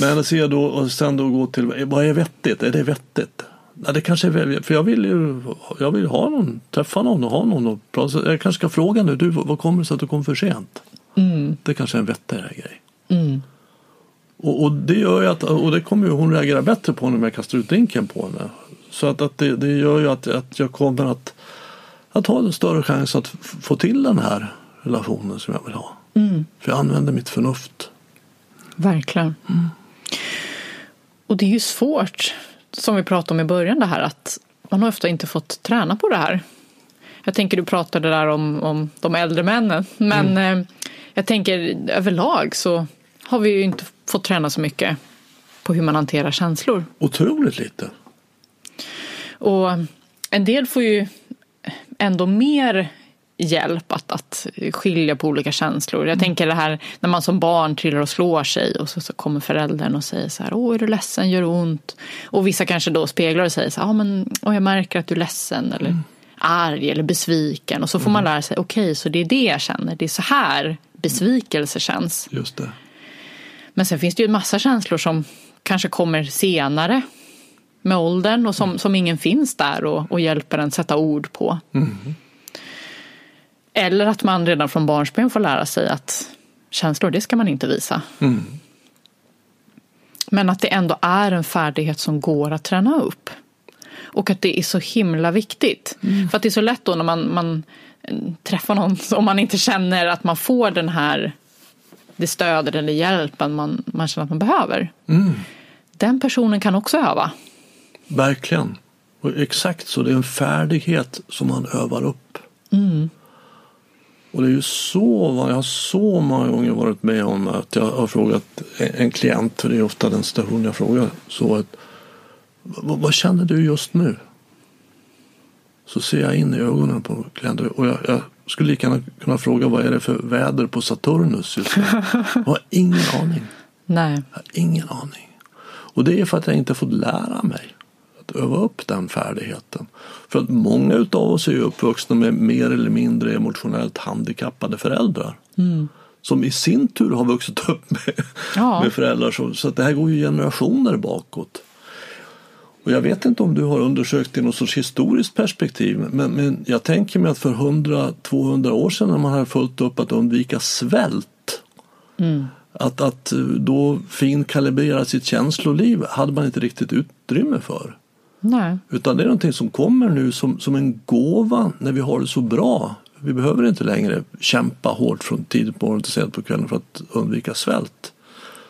Men se då, och sen då gå till, vad är vettigt? Är det vettigt? Ja, det kanske är, för jag vill ju jag vill ha någon, träffa någon och ha någon och prata. Jag kanske ska fråga nu, du, vad kommer det sig att du kom för sent? Mm. Det kanske är en vettigare grej. Mm. Och, och, det gör att, och det kommer ju hon reagera bättre på när jag kastar ut drinken på henne. Så att, att det, det gör ju att, att jag kommer att, att ha en större chans att få till den här relationen som jag vill ha. Mm. För jag använder mitt förnuft. Verkligen. Mm. Och det är ju svårt, som vi pratade om i början, det här att man har ofta inte fått träna på det här. Jag tänker du pratade där om, om de äldre männen, men mm. eh, jag tänker överlag så har vi ju inte fått träna så mycket på hur man hanterar känslor. Otroligt lite. Och en del får ju ändå mer hjälp att, att skilja på olika känslor. Jag mm. tänker det här när man som barn trillar och slår sig och så, så kommer föräldern och säger så här, åh är du ledsen, gör det ont? Och vissa kanske då speglar och säger så här, ja men åh, jag märker att du är ledsen eller mm. arg eller besviken. Och så får mm. man lära sig, okej okay, så det är det jag känner, det är så här besvikelse känns. Just det. Men sen finns det ju en massa känslor som kanske kommer senare med åldern och som, som ingen finns där och, och hjälper en sätta ord på. Mm. Eller att man redan från barnsben får lära sig att känslor, det ska man inte visa. Mm. Men att det ändå är en färdighet som går att träna upp. Och att det är så himla viktigt. Mm. För att det är så lätt då när man, man träffar någon om man inte känner att man får den här det stödet eller hjälpen man, man känner att man behöver. Mm. Den personen kan också öva. Verkligen. Och exakt så, det är en färdighet som man övar upp. Mm. Och det är ju så, jag har så många gånger varit med om att jag har frågat en klient, för det är ofta den station jag frågar, så att vad, känner du just nu? Så ser jag in i ögonen på klienten och jag, jag skulle lika gärna kunna fråga vad är det för väder på Saturnus just nu? Jag har ingen aning. Nej. Jag har ingen aning. Och det är för att jag inte fått lära mig att öva upp den färdigheten. För att många av oss är ju uppvuxna med mer eller mindre emotionellt handikappade föräldrar. Mm. Som i sin tur har vuxit upp med, ja. med föräldrar. Så, så att det här går ju generationer bakåt. Och jag vet inte om du har undersökt i något sorts historiskt perspektiv men, men jag tänker mig att för 100-200 år sedan när man hade fullt upp att undvika svält mm. att, att då finkalibrera sitt känsloliv hade man inte riktigt utrymme för. Nej. Utan det är någonting som kommer nu som, som en gåva när vi har det så bra. Vi behöver inte längre kämpa hårt från tidigt på morgonen till sent på kvällen för att undvika svält.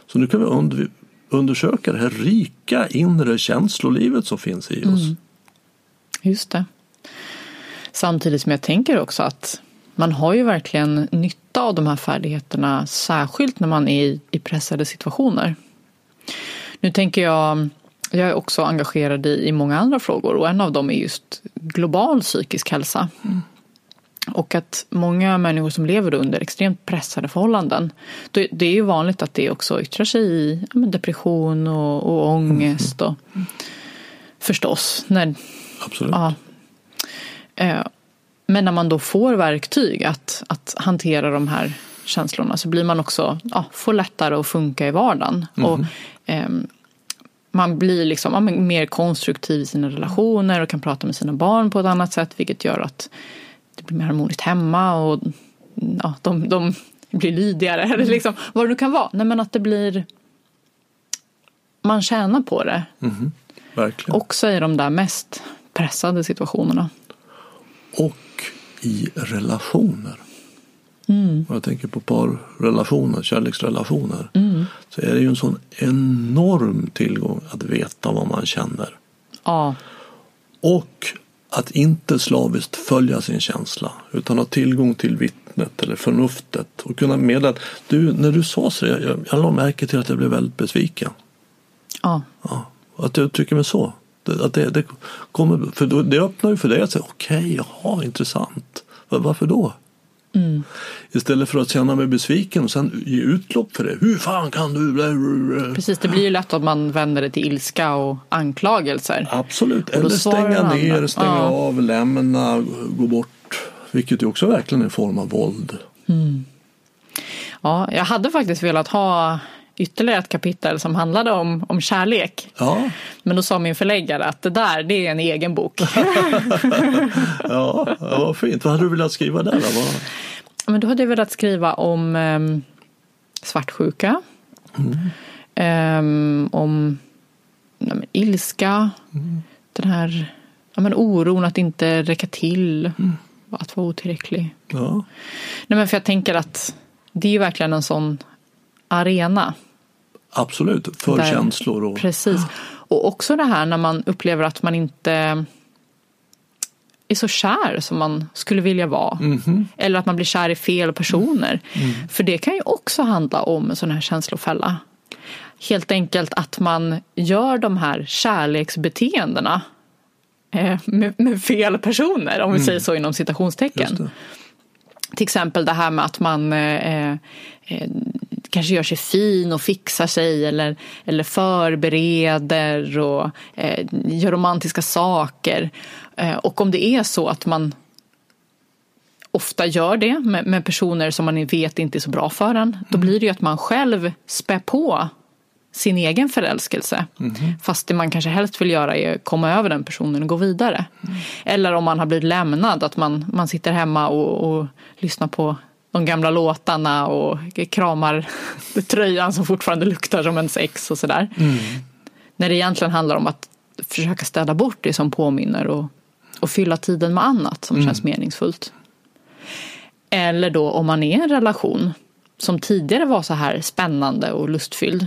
Så nu kan vi undvika undersöka det här rika inre känslolivet som finns i oss. Mm. Just det. Samtidigt som jag tänker också att man har ju verkligen nytta av de här färdigheterna särskilt när man är i, pressade situationer. Nu tänker jag, jag är också engagerad i, i många andra frågor och en av dem är just global psykisk hälsa. Mm. Och att många människor som lever under extremt pressade förhållanden, det är ju vanligt att det också yttrar sig i depression och, och ångest. Och, förstås. När, Absolut. Ja, eh, men när man då får verktyg att, att hantera de här känslorna så blir man också, ja, får lättare att funka i vardagen. Mm. Och, eh, man blir liksom, ja, mer konstruktiv i sina relationer och kan prata med sina barn på ett annat sätt vilket gör att det blir mer harmoniskt hemma och ja, de, de blir lydigare. Eller liksom, vad det nu kan vara. Nej, men att det blir... Man tjänar på det. Mm, verkligen. Också i de där mest pressade situationerna. Och i relationer. Mm. jag tänker på parrelationer, kärleksrelationer. Mm. Så är det ju en sån enorm tillgång att veta vad man känner. Ja. Och att inte slaviskt följa sin känsla utan ha tillgång till vittnet eller förnuftet och kunna meddela du, när du sa så, jag, jag, jag la märke till att jag blev väldigt besviken. Ja. ja att jag uttrycker mig så. Att det, det, kommer, för det öppnar ju för dig att säga okej, okay, jaha, intressant. Varför då? Mm. Istället för att känna mig besviken och sen ge utlopp för det. Hur fan kan du? Precis, det blir ju lätt att man vänder det till ilska och anklagelser. Absolut, eller stänga ner, stänga ja. av, lämna, gå bort. Vilket ju också verkligen är en form av våld. Mm. Ja, jag hade faktiskt velat ha ytterligare ett kapitel som handlade om, om kärlek. Ja. Men då sa min förläggare att det där det är en egen bok. ja, vad fint. Vad hade du velat skriva där då? Men då hade jag velat skriva om um, svartsjuka. Mm. Um, om ja, men, ilska, mm. den här ja, men, oron att inte räcka till, mm. att vara otillräcklig. Ja. Nej, men för jag tänker att det är verkligen en sån arena. Absolut, för där, känslor. Och... Precis. Och också det här när man upplever att man inte är så kär som man skulle vilja vara. Mm. Eller att man blir kär i fel personer. Mm. För det kan ju också handla om en sån här känslofälla. Helt enkelt att man gör de här kärleksbeteendena eh, med, med, fel personer, om vi mm. säger så inom citationstecken. Till exempel det här med att man eh, eh, kanske gör sig fin och fixar sig eller, eller förbereder och eh, gör romantiska saker. Eh, och om det är så att man ofta gör det med, med, personer som man vet inte är så bra för en, då mm. blir det ju att man själv spär på sin egen förälskelse. Mm. Fast det man kanske helst vill göra är att komma över den personen och gå vidare. Mm. Eller om man har blivit lämnad, att man, man sitter hemma och, och lyssnar på de gamla låtarna och kramar tröjan som fortfarande luktar som ens ex och sådär. Mm. När det egentligen handlar om att försöka städa bort det som påminner och, och fylla tiden med annat som mm. känns meningsfullt. Eller då om man är i en relation som tidigare var så här spännande och lustfylld.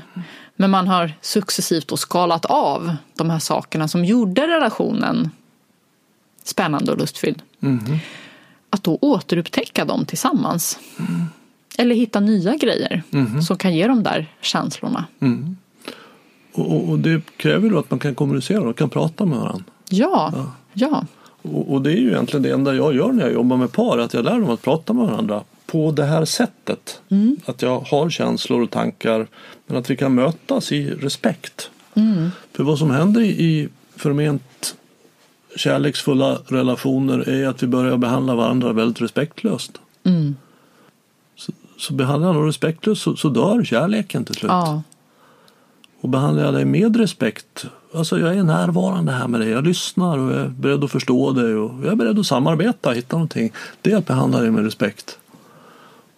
Men man har successivt och skalat av de här sakerna som gjorde relationen spännande och lustfylld. Mm att då återupptäcka dem tillsammans. Mm. Eller hitta nya grejer mm. som kan ge de där känslorna. Mm. Och, och, det kräver då att man kan kommunicera och kan prata med varandra. Ja, ja. ja. Och, och, det är ju egentligen det enda jag gör när jag jobbar med par, att jag lär dem att prata med varandra på det här sättet. Mm. Att jag har känslor och tankar men att vi kan mötas i respekt. Mm. För vad som händer i förment kärleksfulla relationer är att vi börjar behandla varandra väldigt respektlöst. Mm. Så, så behandlar jag någon respektlöst så, så, dör kärleken till slut. Ja. Och behandlar jag dig med respekt, alltså jag är närvarande här med dig, jag lyssnar och jag är beredd att förstå dig och jag är beredd att samarbeta hitta någonting. Det är att behandla dig med respekt.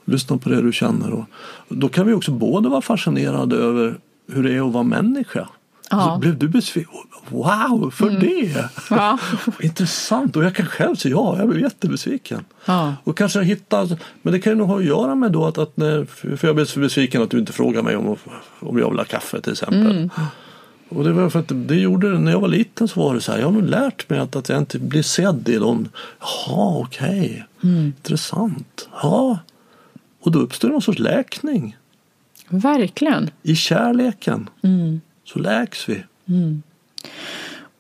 Lyssna på det du känner. Och då kan vi också både vara fascinerade över hur det är att vara människa Ja. Så blev du besviken? Wow, för mm. det! Ja. Intressant! Och jag kan själv säga ja, jag blev jättebesviken. Ja. Och kanske hitta, men det kan ju nog ha att göra med då att, att när, för jag blev så besviken att du inte frågade mig om, om jag vill ha kaffe till exempel. Mm. Och det var för att det gjorde, när jag var liten så var det så här, jag har nog lärt mig att, att jag inte blir sedd i dem. Jaha, okej, okay. mm. intressant. Ja. Och då uppstår någon sorts läkning. Verkligen. I kärleken. Mm så läks vi. Mm.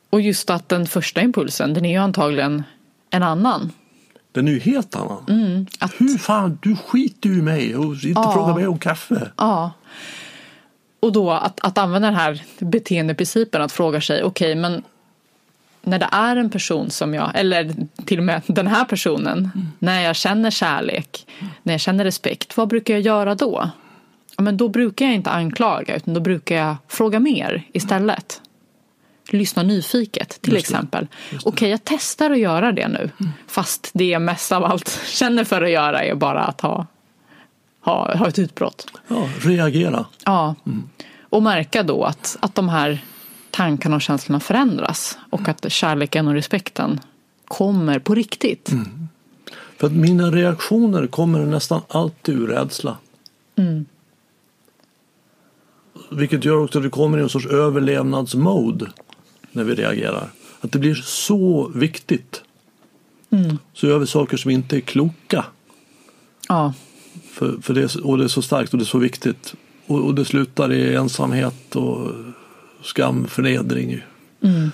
Och just att den första impulsen, den är ju antagligen en annan. Den är ju helt annan. Mm, att... Hur fan, du skiter ju i mig och inte ja. frågar mig om kaffe. Ja. Och då att, att använda den här beteendeprincipen att fråga sig, okej okay, men när det är en person som jag, eller till och med den här personen, mm. när jag känner kärlek, när jag känner respekt, vad brukar jag göra då? ja, men då brukar jag inte anklaga utan då brukar jag fråga mer istället. Lyssna nyfiket till exempel. Okej, okay, jag testar att göra det nu. Mm. Fast det jag mest av allt känner för att göra är bara att ha, ha, ha ett utbrott. Ja, reagera. Ja, mm. och märka då att, att de här tankarna och känslorna förändras och mm. att kärleken och respekten kommer på riktigt. Mm. För att mina reaktioner kommer nästan alltid ur rädsla. Mm. Vilket gör också att vi kommer i en sorts överlevnadsmode när vi reagerar. Att det blir så viktigt. Mm. Så gör vi saker som inte är kloka. Ja. För, för det, och det är så starkt och det är så viktigt. Och, och det slutar i ensamhet och skam, förnedring. Mm.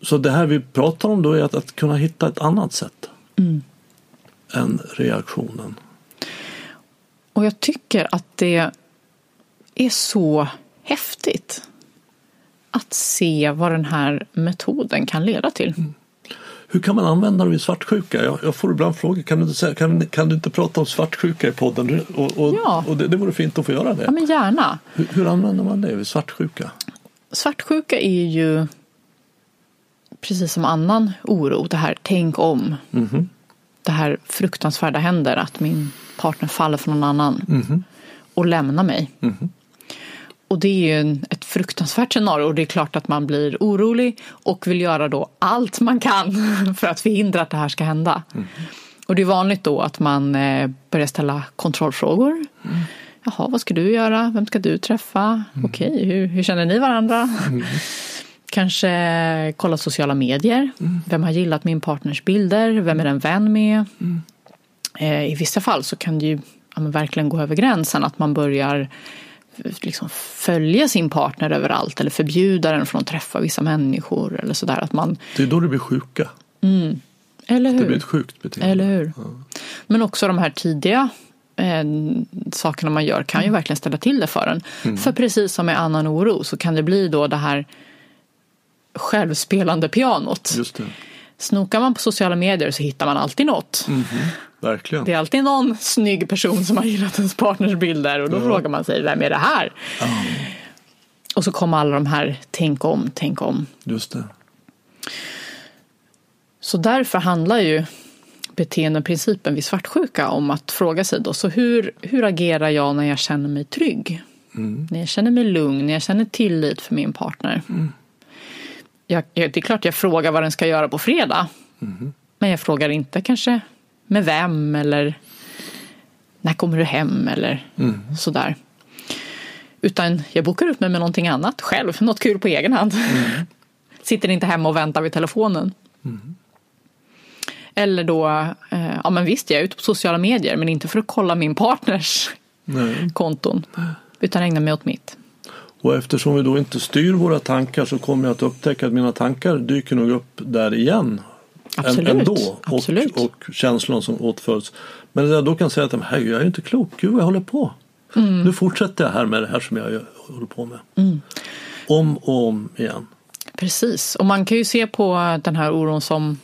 Så det här vi pratar om då är att, att kunna hitta ett annat sätt mm. än reaktionen. Och jag tycker att det är så häftigt att se vad den här metoden kan leda till. Mm. Hur kan man använda det vid svartsjuka? Jag, jag, får ibland frågor, kan du, inte kan, kan du inte prata om svartsjuka i podden? Och, och, ja. och det, det vore fint att få göra det. Ja, men gärna. Hur, hur använder man det vid svartsjuka? Svartsjuka är ju precis som annan oro, det här tänk om. Mm -hmm. Det här fruktansvärda händer, att min partner faller för någon annan mm. och lämnar mig. Mm. Och det är ju en, ett fruktansvärt scenario och det är klart att man blir orolig och vill göra då allt man kan för att förhindra att det här ska hända. Mm. Och det är vanligt då att man eh, börjar ställa kontrollfrågor. Mm. Jaha, vad ska du göra? Vem ska du träffa? Mm. Okej, hur, hur, känner ni varandra? Mm. Kanske kolla sociala medier. Mm. Vem har gillat min partners bilder? Vem är den vän med? Mm. Eh, I vissa fall så kan det ju ja, verkligen gå över gränsen att man börjar liksom följa sin partner överallt eller förbjuda den från att träffa vissa människor eller sådär. Att man... Det är då det blir sjuka. Mm. Eller hur? Det blir ett sjukt beteende. Eller hur? Ja. Men också de här tidiga eh, sakerna man gör kan ju mm. verkligen ställa till det för en. Mm. För precis som med annan oro så kan det bli då det här självspelande pianot. Just det. Snokar man på sociala medier så hittar man alltid något. Mm -hmm. Verkligen. Det är alltid någon snygg person som har gillat ens partners bilder och då ja. frågar man sig, vem är det här? Oh. Och så kommer alla de här, tänk om, tänk om. Just det. Så därför handlar ju beteendeprincipen vid svartsjuka om att fråga sig då, så hur, hur agerar jag när jag känner mig trygg? Mm. När jag känner mig lugn, när jag känner tillit för min partner. Mm. Jag, det är klart jag frågar vad den ska göra på fredag. Mm. Men jag frågar inte kanske med vem eller när kommer du hem eller mm. sådär. Utan jag bokar upp mig med någonting annat själv, något kul på egen hand. Mm. Sitter inte hemma och väntar vid telefonen. Mm. Eller då, eh, ja men visst jag är ute på sociala medier men inte för att kolla min partners Nej. konton. Utan ägna mig åt mitt. Och eftersom vi då inte styr våra tankar så kommer jag att upptäcka att mina tankar dyker nog upp där igen. Absolut. Ändå. Absolut. Och, och känslan som åtföljs. Men jag då kan säga att jag är inte klok, gud vad jag håller på. Mm. Nu fortsätter jag här med det här som jag håller på med. Mm. Om och om igen. Precis, och man kan ju se på den här oron som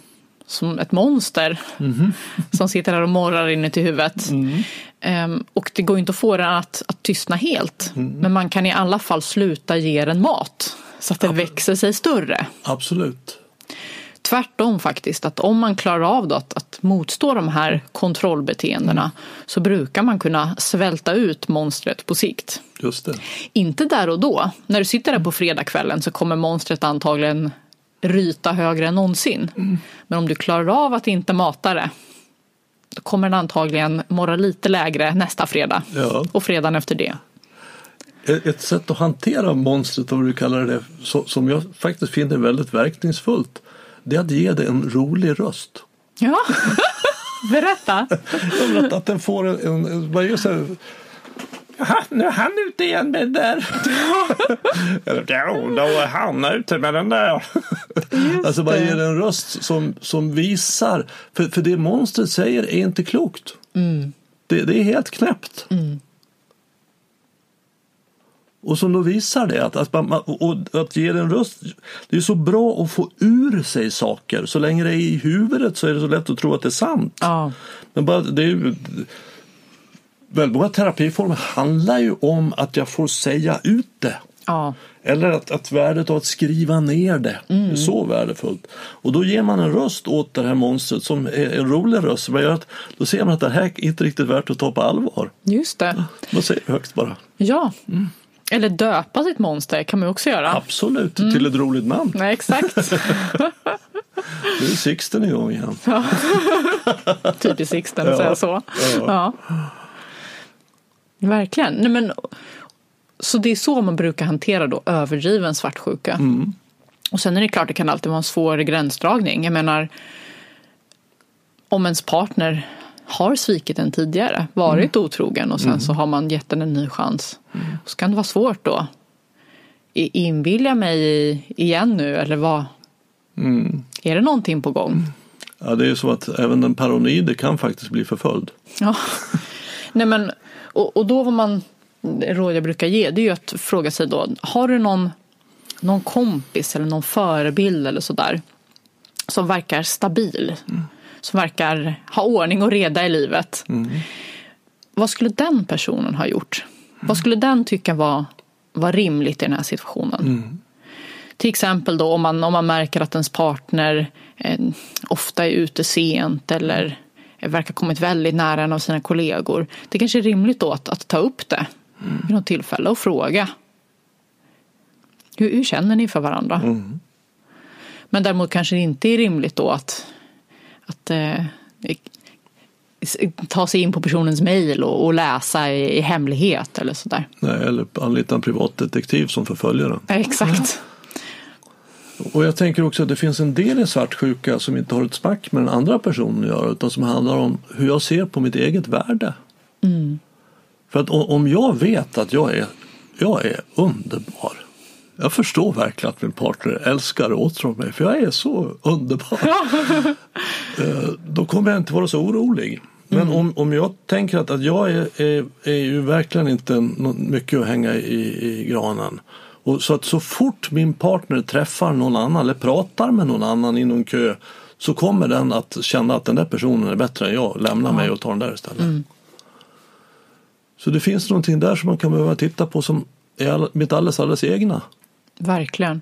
som ett monster mm. som sitter där och morrar inuti huvudet. Mm. Um, och det går inte att få den att, att tystna helt. Mm. Men man kan i alla fall sluta ge den mat så att det Absolut. växer sig större. Absolut. Tvärtom faktiskt, att om man klarar av att, att motstå de här kontrollbeteendena så brukar man kunna svälta ut monstret på sikt. Just det. Inte där och då. När du sitter där på fredagskvällen så kommer monstret antagligen ryta högre än någonsin. Mm. Men om du klarar av att inte mata det då kommer den antagligen morra lite lägre nästa fredag ja. och fredagen efter det. Ett sätt att hantera monstret, om du kallar det som jag faktiskt finner väldigt verkningsfullt, det är att ge det en rolig röst. Ja, berätta. att den får en, en, man nu är han ute igen med den där. ja, då är han ute med den där. Just alltså bara ger en röst som, som visar. För, för det monstret säger är inte klokt. Mm. Det, det, är helt knäppt. Mm. Och som då visar det, att, att, man, och att ge en röst, det är så bra att få ur sig saker. Så länge det är i huvudet så är det så lätt att tro att det är sant. Ja. Men bara, det är väldigt många terapiformer handlar ju om att jag får säga ut det. Ja. Eller att, att värdet av att skriva ner det mm. är så värdefullt. Och då ger man en röst åt det här monstret som är en rolig röst. Som gör att, då ser man att det här är inte riktigt värt att ta på allvar. Just det. Man säger högt bara. Ja. Mm. Eller döpa sitt monster kan man också göra. Absolut, mm. till ett roligt namn. Nej, exakt. nu är Sixten igång igen. Ja. Typiskt Sixten att säga så. Ja. ja. Verkligen. Nej, men, så det är så man brukar hantera då överdriven svartsjuka. Mm. Och sen är det klart, det kan alltid vara en svår gränsdragning. Jag menar, om ens partner har svikit en tidigare, varit mm. otrogen och sen mm. så har man gett den en ny chans. Mm. Så kan det vara svårt då. Inbillar mig igen nu eller vad? Mm. Är det någonting på gång? Ja, det är så att även den paranoide kan faktiskt bli förföljd. Ja. Nej, men och, och då vad man, råd jag brukar ge det är ju att fråga sig då, har du någon, någon kompis eller någon förebild eller sådär som verkar stabil, mm. som verkar ha ordning och reda i livet. Mm. Vad skulle den personen ha gjort? Mm. Vad skulle den tycka var, var rimligt i den här situationen? Mm. Till exempel då om man, om man märker att ens partner eh, ofta är ute sent eller verkar kommit väldigt nära en av sina kollegor. Det kanske är rimligt då att, att ta upp det mm. vid något tillfälle och fråga. Hur, hur känner ni för varandra? Mm. Men däremot kanske det inte är rimligt då att, att eh, ta sig in på personens mejl och, och, läsa i, i, hemlighet eller sådär. Nej, eller anlita en privatdetektiv som förföljer den. Exakt. Och jag tänker också att det finns en del i svartsjuka som inte har ett smack med den andra personen att göra utan som handlar om hur jag ser på mitt eget värde. Mm. För att om jag vet att jag är, jag är underbar jag förstår verkligen att min partner älskar och åtrår mig för jag är så underbar. Eh, då kommer jag inte vara så orolig. Men mm. om, om jag tänker att, att jag är, är, är ju verkligen inte mycket att hänga i, i granen. Och så att så fort min partner träffar någon annan eller pratar med någon annan i någon kö så kommer den att känna att den där personen är bättre än jag. Lämna ja. mig och ta den där istället. Mm. Så det finns någonting där som man kan behöva titta på som är mitt alldeles, alldeles egna. Verkligen.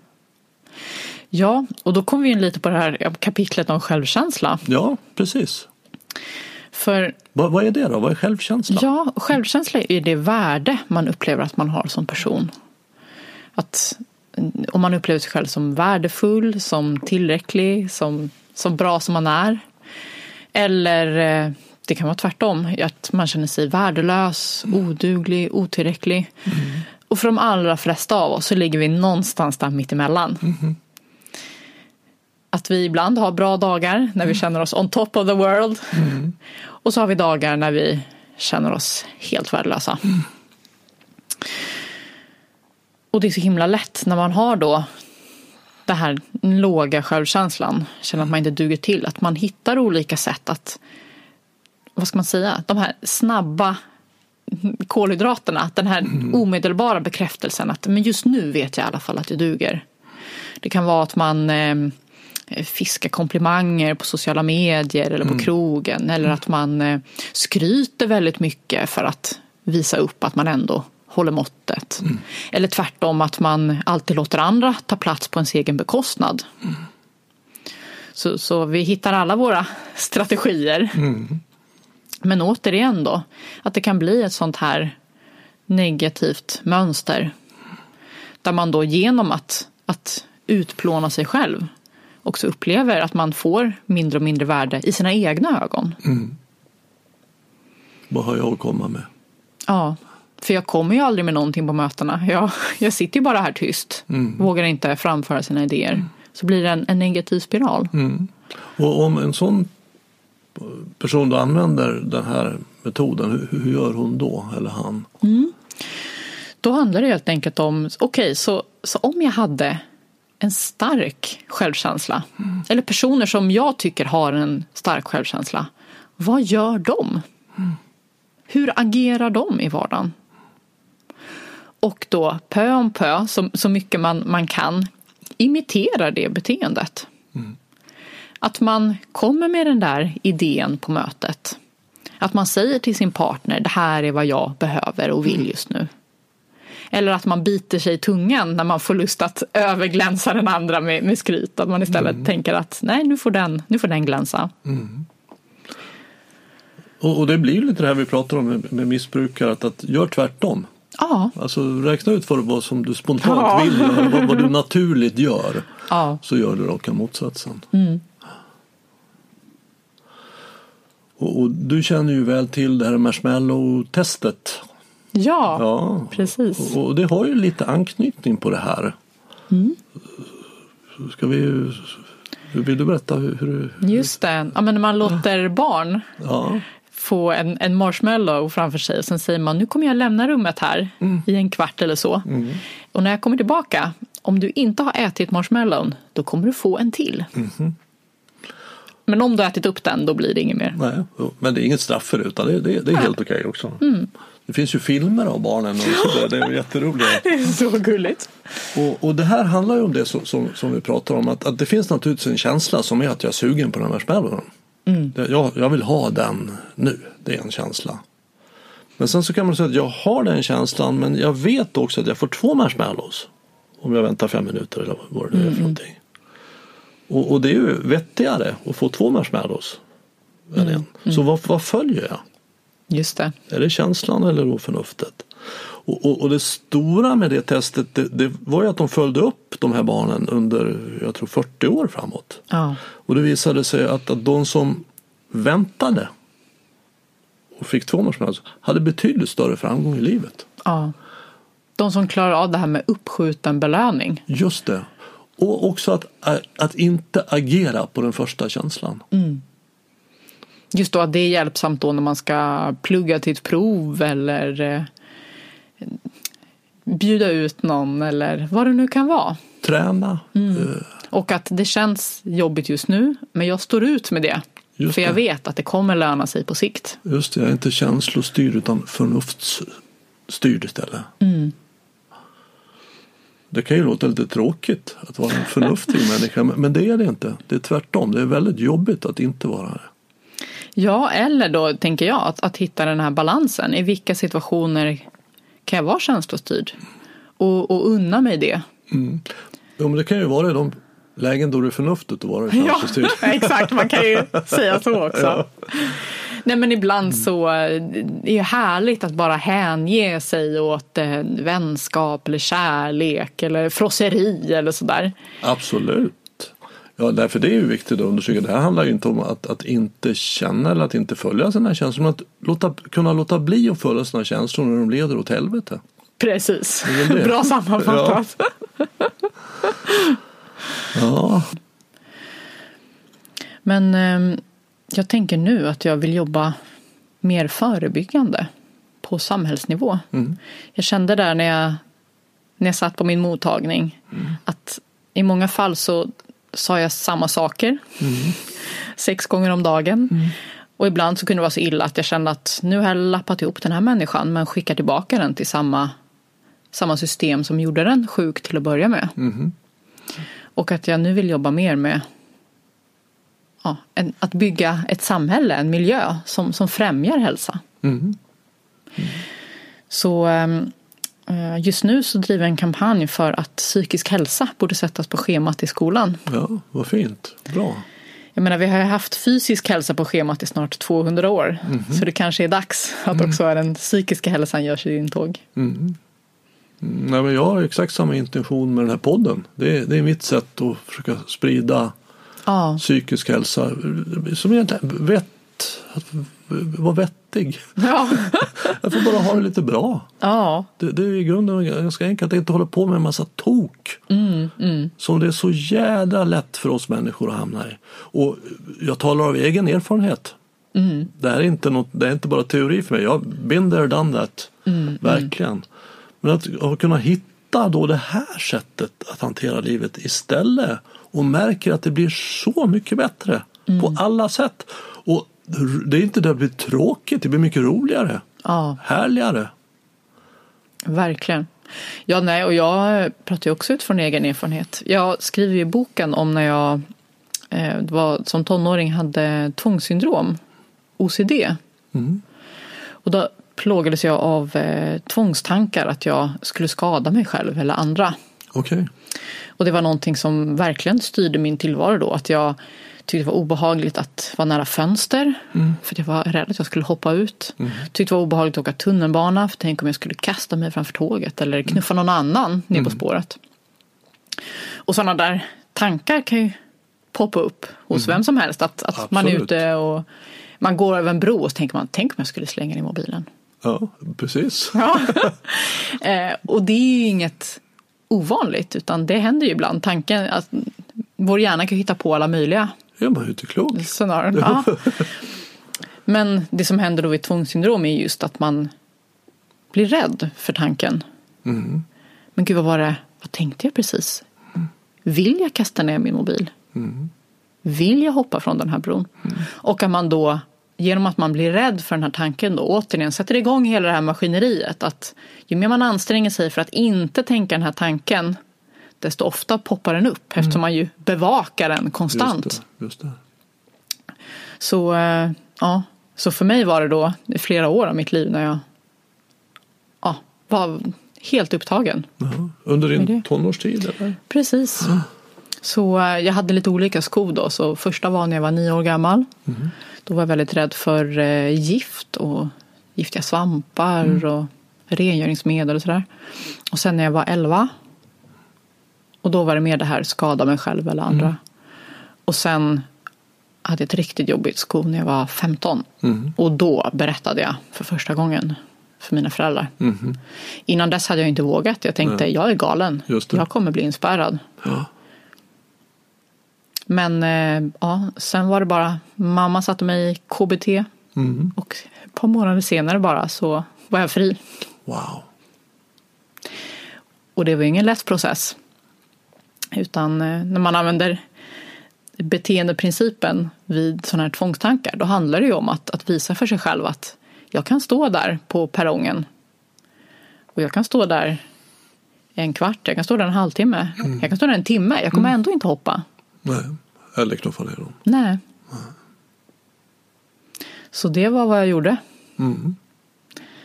Ja, och då kommer vi in lite på det här kapitlet om självkänsla. Ja, precis. För, vad, vad är det då? Vad är självkänsla? Ja, självkänsla är det värde man upplever att man har som person. Att om man upplever sig själv som värdefull, som tillräcklig, som, som bra som man är. Eller eh, det kan vara tvärtom, att man känner sig värdelös, oduglig, otillräcklig. Mm. Och för de allra flesta av oss så ligger vi någonstans där mittemellan. Mm. Att vi ibland har bra dagar när vi mm. känner oss on top of the world. Mm. Och så har vi dagar när vi känner oss helt värdelösa. Mm. Och det är så himla lätt när man har då den här låga självkänslan, känner att man inte duger till, att man hittar olika sätt att, vad ska man säga, de här snabba kolhydraterna, den här mm. omedelbara bekräftelsen att men just nu vet jag i alla fall att jag duger. Det kan vara att man eh, fiskar komplimanger på sociala medier eller på mm. krogen eller att man eh, skryter väldigt mycket för att visa upp att man ändå håller måttet. Mm. Eller tvärtom att man alltid låter andra ta plats på ens egen bekostnad. Mm. Så, så vi hittar alla våra strategier. Mm. Men återigen då, att det kan bli ett sånt här negativt mönster. Där man då genom att, att utplåna sig själv också upplever att man får mindre och mindre värde i sina egna ögon. Mm. Vad har jag att komma med? Ja, för jag kommer ju aldrig med någonting på mötena. Jag, jag sitter ju bara här tyst, mm. vågar inte framföra sina idéer. Mm. Så blir det en, en negativ spiral. Mm. Och om en sån person då använder den här metoden, hur, hur gör hon då, eller han? Mm. Då handlar det helt enkelt om, okej, okay, så, så om jag hade en stark självkänsla, mm. eller personer som jag tycker har en stark självkänsla, vad gör de? Hur agerar de i vardagen? Och då pö om pö, så, så mycket man, man kan, imitera det beteendet. Mm. Att man kommer med den där idén på mötet. Att man säger till sin partner, det här är vad jag behöver och vill mm. just nu. Eller att man biter sig i tungan när man får lust att överglänsa den andra med, med skryt. Att man istället mm. tänker att nej, nu får den, nu får den glänsa. Mm. Och, och, det blir lite det här vi pratar om med, med missbrukare, att, att gör tvärtom. Ja. Alltså räkna ut vad, vad som du spontant ja. vill göra, vad, vad, du naturligt gör. Ja. Så gör du raka motsatsen. Mm. Och, och, du känner ju väl till det här marshmallow-testet. Ja, ja, precis. Och, och, det har ju lite anknytning på det här. Mm. Ska vi, vill du berätta hur, hur Just det, ja, men när man låter barn ja. Få en, en marshmallow framför sig och sen säger man nu kommer jag lämna rummet här mm. i en kvart eller så. Mm. Och när jag kommer tillbaka, om du inte har ätit marshmallown, då kommer du få en till. Mm. Men om du har ätit upp den då blir det inget mer. Nej, men det är inget straff för det utan det, det, det är helt okej okay också. Mm. Det finns ju filmer av barnen och så Det är jätteroligt. det är så gulligt. Och, och det här handlar ju om det som, som, som vi pratar om. Att, att, det finns naturligtvis en känsla som är att jag är sugen på den här spädbarnen. Mm. Jag, jag vill ha den nu. Det är en känsla. Men sen så kan man säga att jag har den känslan men jag vet också att jag får två marshmallows. Om jag väntar fem minuter eller vad det nu är för mm. någonting. Och, och, det är ju vettigare att få två marshmallows. än en. Så vad, vad följer jag? Just det. Är det känslan eller då förnuftet? Och, och, och, det stora med det testet det, det, var ju att de följde upp de här barnen under jag tror 40 år framåt. Ja. Och det visade sig att, att de som väntade och fick tvåmånadersmödrar hade betydligt större framgång i livet. Ja. De som klarar av det här med uppskjuten belöning. Just det. Och också att, att inte agera på den första känslan. Mm. Just då att det är hjälpsamt då när man ska plugga till ett prov eller eh, bjuda ut någon eller vad det nu kan vara. Träna. Mm. Uh. Och att det känns jobbigt just nu men jag står ut med det. Just för jag det. vet att det kommer löna sig på sikt. Just det, jag är inte känslostyrd utan förnuftsstyrd istället. Mm. Det kan ju låta lite tråkigt att vara en förnuftig människa men det är det inte. Det är tvärtom, det är väldigt jobbigt att inte vara det. Ja, eller då tänker jag att, att hitta den här balansen. I vilka situationer kan jag vara känslostyrd? Och, och unna mig det. Mm. Ja, men det kan ju vara i de lägen då det är förnuftigt att vara känslostyrd. Ja, exakt, man kan ju säga så också. Ja. Nej men ibland så är det härligt att bara hänge sig åt eh, vänskap eller kärlek eller frosseri eller sådär. Absolut. Ja, därför det är ju viktigt att undersöka. Det här handlar ju inte om att, att inte känna eller att inte följa sina känslor. Men att låta, kunna låta bli att följa sina känslor när de leder åt helvete. Precis. Bra sammanfattat. Ja. ja. Men eh, jag tänker nu att jag vill jobba mer förebyggande på samhällsnivå. Mm. Jag kände där när jag, när jag satt på min mottagning mm. att i många fall så sa jag samma saker mm. sex gånger om dagen. Mm. Och ibland så kunde det vara så illa att jag kände att nu har jag lappat ihop den här människan men skickar tillbaka den till samma, samma system som gjorde den sjuk till att börja med. Mm. Och att jag nu vill jobba mer med ja, en, att bygga ett samhälle, en miljö som, som främjar hälsa. Mm. Så um, Just nu så driver jag en kampanj för att psykisk hälsa borde sättas på schemat i skolan. Ja, vad fint. Bra. Jag menar, vi har haft fysisk hälsa på schemat i snart 200 år. Mm. Så det kanske är dags att mm. också den psykiska hälsan gör sig intåg. Mm. Nej, men jag har exakt samma intention med den här podden. Det är, det är mitt sätt att försöka sprida ja. psykisk hälsa. Som egentligen vett, vara vettig. Ja. jag får bara ha det lite bra. Ja. Det, det är i grunden ganska enkelt att inte hålla på med en massa tok. Mm, mm. Som det är så jädra lätt för oss människor att hamna i. Och jag talar av egen erfarenhet. Mm. Det här är inte, något, det är inte bara teori för mig. Jag been there, done that. Mm, Verkligen. Men att, att kunna hitta då det här sättet att hantera livet istället och märker att det blir så mycket bättre Mm. på alla sätt. Och det är inte det blir tråkigt, det blir mycket roligare. Ja. Härligare. Verkligen. Ja, nej, och jag pratar ju också utifrån egen erfarenhet. Jag skriver ju boken om när jag eh, var, som tonåring hade tvångssyndrom, OCD. Mm. Och då plågades jag av eh, tvångstankar att jag skulle skada mig själv eller andra. Okay. Och det var någonting som verkligen styrde min tillvaro då. Att jag tyckte det var obehagligt att vara nära fönster. Mm. För jag var rädd att jag skulle hoppa ut. Mm. Tyckte det var obehagligt att åka tunnelbana. För tänk om jag skulle kasta mig framför tåget. Eller knuffa någon annan ner på Mm. spåret. Och sådana där tankar kan ju poppa upp hos vem som helst. Att, att man är Mm. Ute och man går över en bro och så tänker man, tänk om jag skulle slänga ner mobilen. Ja, precis. Ja. eh, och det är ju inget ovanligt utan det händer ju ibland. Tanken att vår hjärna kan hitta på alla möjliga Ja, man är inte klok. scenarion. Ja. Men det som händer då vid tvångssyndrom är just att man blir rädd för tanken. Mm. Men gud, vad var det? Vad tänkte jag precis? Vill jag kasta ner min mobil? Mm. Vill jag hoppa från den här bron? Och att man då, genom att man blir rädd för den här tanken då, återigen sätter igång hela det här maskineriet. Att ju mer man anstränger sig för att inte tänka den här tanken, desto ofta poppar den upp eftersom man ju bevakar den konstant. Just det. Just det. Så, eh, ja. Så för mig var det då flera år av mitt liv när jag ja, var helt upptagen. Jaha. Under din tonårstid eller? Precis. Så eh, jag hade lite olika skov då. Så första var när jag var nio år gammal. Mm. Då var jag väldigt rädd för eh, gift och giftiga svampar mm. och rengöringsmedel och sådär. Och sen när jag var elva. Och då var det mer det här skada mig själv eller andra. Mm. Och sen hade jag ett riktigt jobbigt skov när jag var 15. Mm. Och då berättade jag för första gången för mina föräldrar. Mm. Innan dess hade jag inte vågat. Jag tänkte, Nej. jag är galen. Jag kommer bli inspärrad. Ja. Men eh, ja, sen var det bara, mamma satte mig i KBT. Mm. Och ett par månader senare bara så var jag fri. Wow. Och det var ingen lätt process. Utan eh, när man använder beteendeprincipen vid sådana här tvångstankar, då handlar det ju om att, att visa för sig själv att jag kan stå där på perrongen och jag kan stå där en kvart, jag kan stå där en halvtimme, mm. jag kan stå där en timme, jag kommer mm. ändå inte hoppa. Nej, eller knuffa ner dem. Nej. Nej. Så det var vad jag gjorde. Mm.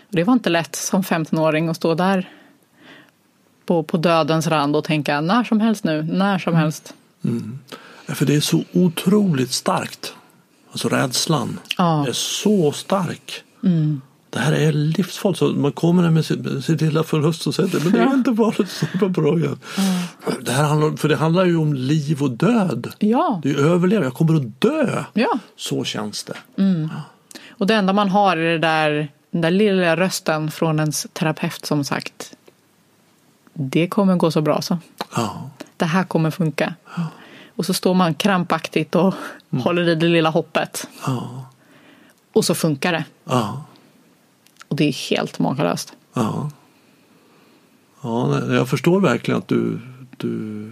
Det var inte lätt som 15-åring att stå där på, på dödens rand och tänka när som helst nu, när som mm. helst. Mm. För det är så otroligt starkt. Alltså rädslan ja. är så stark. Mm. Det här är livsfarligt. Så man kommer med sitt lilla förlust och säger men det är inte bara att stå på ryggen. Ja. Det här handlar, för det handlar ju om liv och död. Ja. Det är överleva, jag kommer att dö. Ja. Så känns det. Mm. Ja. Och det enda man har är det där, den där lilla rösten från ens terapeut som sagt det kommer gå så bra så. Ja. Det här kommer funka. Ja. Och så står man krampaktigt och mm. håller i det lilla hoppet. Ja. Och så funkar det. Ja. Och det är helt makalöst. Ja. Ja, jag förstår verkligen att du, du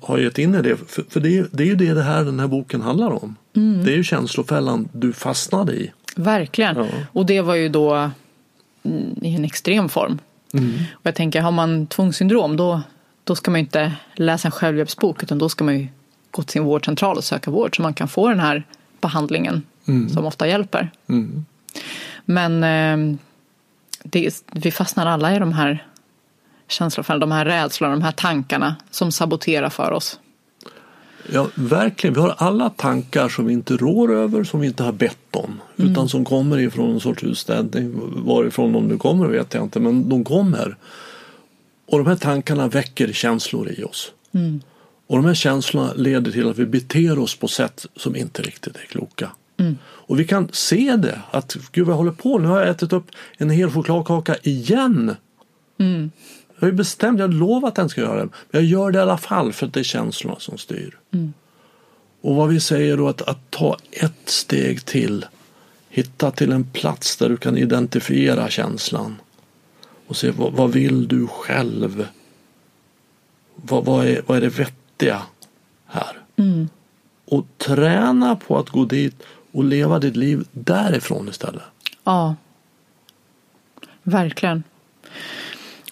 har gett in i det. För, för det, är, det är ju det, det här, den här boken handlar om. Mm. Det är ju känslofällan du fastnade i. Verkligen. Ja. Och det var ju då i en extrem form. Mm. Och jag tänker, har man tvångssyndrom då, då ska man inte läsa en självhjälpsbok utan då ska man ju gå till sin vårdcentral och söka vård så man kan få den här behandlingen mm. som ofta hjälper. Mm. Men eh, det, vi fastnar alla i de här känslorna, de här rädslorna, de här tankarna som saboterar för oss. Ja, verkligen. Vi har alla tankar som vi inte rår över, som vi inte har bett om. Mm. Utan som kommer ifrån en sorts utställning. Varifrån de nu kommer vet jag inte, men de kommer. Och de här tankarna väcker känslor i oss. Mm. Och de här känslorna leder till att vi beter oss på sätt som inte riktigt är kloka. Mm. Och vi kan se det, att gud vad jag håller på, nu har jag ätit upp en hel chokladkaka igen. Mm. Jag har ju bestämt, jag har lovat att den ska göra det. Men jag gör det i alla fall för att det är känslorna som styr. Mm. Och vad vi säger då att, att ta ett steg till. Hitta till en plats där du kan identifiera känslan. Och se vad, vad vill du själv? Vad, vad, är, vad är det vettiga här? Mm. Och träna på att gå dit och leva ditt liv därifrån istället. Ja, verkligen.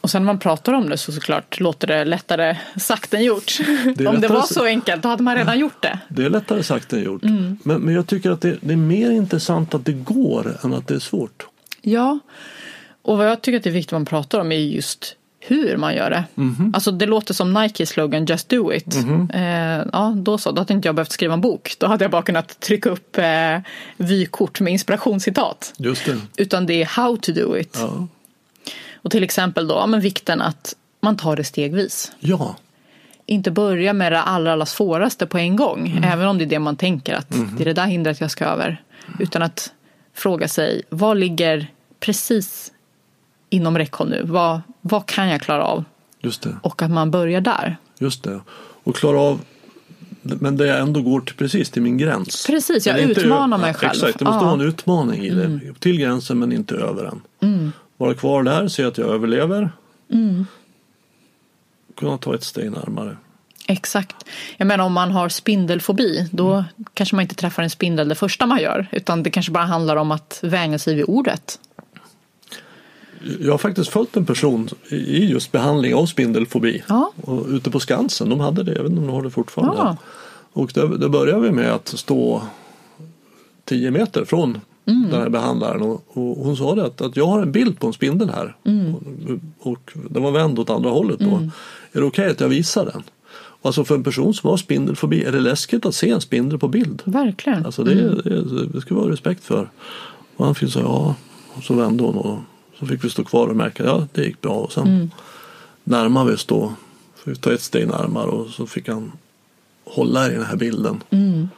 Och sen när man pratar om det så såklart låter det lättare sagt än gjort. Det om det var så enkelt då hade man redan gjort det. Det är lättare sagt än gjort. Mm. Men, men jag tycker att det, det, är mer intressant att det går än att det är svårt. Ja, och vad jag tycker att det är viktigt att man pratar om är just hur man gör det. Mm. Alltså det låter som Nike slogan Just do it. Mm eh, ja, då så. Då hade inte jag behövt skriva en bok. Då hade jag bara kunnat trycka upp eh, vykort med inspirationscitat. Just det. Utan det är how to do it. Ja. Och till exempel då, men vikten att man tar det stegvis. Ja. Inte börja med det allra, allra svåraste på en gång. Mm. Även om det är det man tänker att mm. det är det där hindret jag ska över. Utan att fråga sig, vad ligger precis inom räckhåll nu? Vad, vad kan jag klara av? Just det. Och att man börjar där. Just det. Och klara av men det ändå går till precis till min gräns. Precis, jag utmanar mig själv. Exakt, det måste ja. vara en utmaning i det. Mm. Till gränsen men inte över den. Mm vara kvar där, se att jag överlever. Mm. Kunna ta ett steg närmare. Exakt. Jag menar om man har spindelfobi då mm. kanske man inte träffar en spindel det första man gör utan det kanske bara handlar om att vänja sig vid ordet. Jag har faktiskt följt en person i just behandling av spindelfobi. Ja. Och ute på Skansen, de hade det, jag vet inte om de har det fortfarande. Ja. Och då, började vi med att stå 10 meter från mm. den här behandlaren. Och, och, hon sa det att, att jag har en bild på en spindel här. Mm. Och, och den var vänd åt andra hållet då. Mm. Är det okej okay att jag visar den? Alltså för en person som har spindelfobi är det läskigt att se en spindel på bild. Verkligen. Alltså det, mm. det, det ska vi ha respekt för. Och han fick säga ja, och så vände hon och så fick vi stå kvar och märka ja det gick bra. Och sen mm. närmade vi oss då. Fick vi ta ett steg närmare och så fick han hålla i den här bilden. Mm.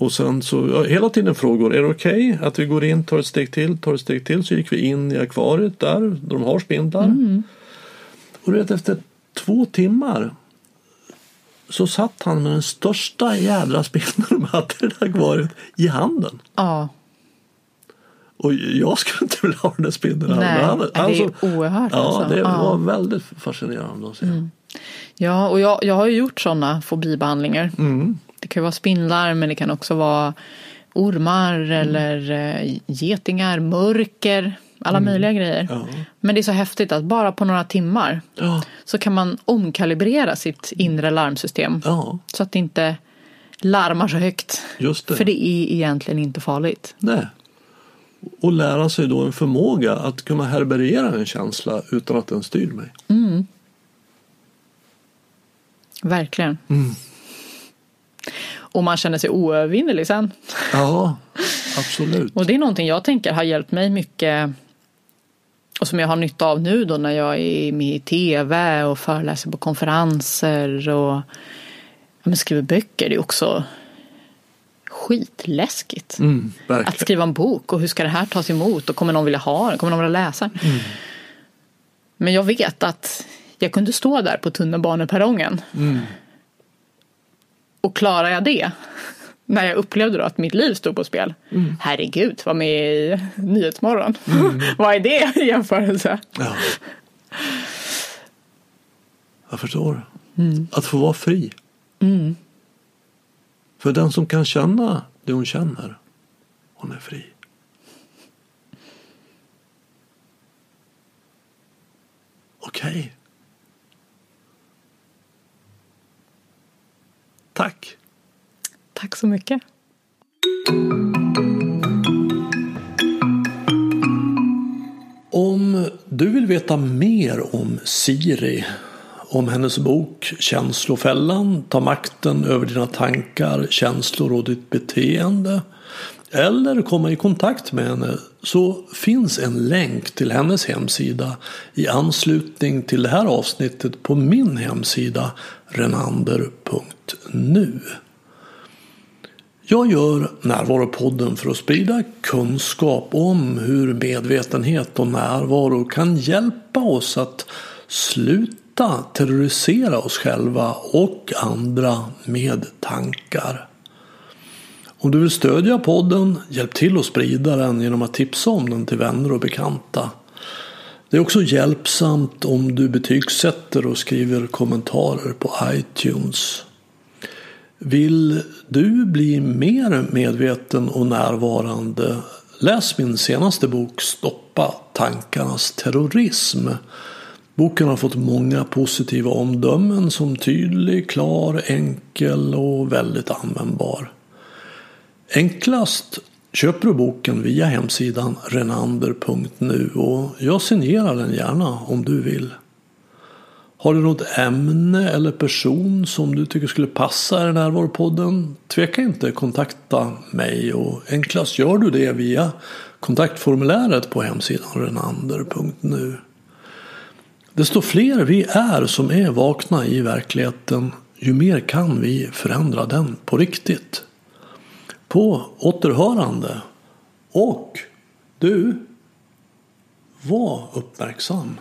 Och sen så, ja, hela tiden frågor, är det okej okay att vi går in, tar ett steg till, tar ett steg till. Så gick vi in i akvariet där, där de har spindlar. Mm. Och vet, efter två timmar så satt han med den största jädra spindeln de hade i det akvariet i handen. Ja. Och jag skulle inte vilja ha den där spindeln. Nej, han, det är så, oerhört. Ja, alltså. det var väldigt fascinerande att se. Mm. Ja, och jag, jag har ju gjort sådana fobibehandlingar. Mm. Det kan vara spindlar men det kan också vara ormar mm. eller uh, getingar, mörker, alla mm. möjliga grejer. Ja. Men det är så häftigt att bara på några timmar ja. så kan man omkalibrera sitt inre larmsystem. Ja. Så att det inte larmar så högt. Just det. För det är egentligen inte farligt. Nej. Och lära sig då en förmåga att kunna herberera en känsla utan att den styr mig. Mm. Verkligen. Mm. Och man känner sig oövervinnerlig sen. Ja, absolut. och det är någonting jag tänker har hjälpt mig mycket och som jag har nytta av nu då när jag är med i tv och föreläser på konferenser och ja, skriver böcker. Det är också skitläskigt. Mm, att skriva en bok och hur ska det här tas emot och kommer någon vilja ha den? Kommer någon vilja läsa mm. Men jag vet att jag kunde stå där på tunnelbaneperrongen. Mm. Och klarar jag det, när jag upplevde då att mitt liv stod på spel. Mm. Herregud, var med i Nyhetsmorgon. Mm. Vad är det i jämförelse? Ja. Jag förstår. Mm. Att få vara fri. Mm. För den som kan känna det hon känner, hon är fri. Okej. Okay. Tack. Tack så mycket. Om du vill veta mer om Siri, om hennes bok Känslofällan, Ta makten över dina tankar, känslor och ditt beteende eller komma i kontakt med henne så finns en länk till hennes hemsida i anslutning till det här avsnittet på min hemsida renander.nu. Jag gör Närvaropodden för att sprida kunskap om hur medvetenhet och närvaro kan hjälpa oss att sluta terrorisera oss själva och andra med tankar. Om du vill stödja podden, hjälp till att sprida den genom att tipsa om den till vänner och bekanta. Det är också hjälpsamt om du betygsätter och skriver kommentarer på iTunes. Vill du bli mer medveten och närvarande? Läs min senaste bok Stoppa tankarnas terrorism. Boken har fått många positiva omdömen som tydlig, klar, enkel och väldigt användbar. Enklast köper du boken via hemsidan renander.nu och jag signerar den gärna om du vill. Har du något ämne eller person som du tycker skulle passa i den här podden? Tveka inte kontakta mig och enklast gör du det via kontaktformuläret på hemsidan renander.nu. Desto fler vi är som är vakna i verkligheten ju mer kan vi förändra den på riktigt. På återhörande och du, var uppmärksam.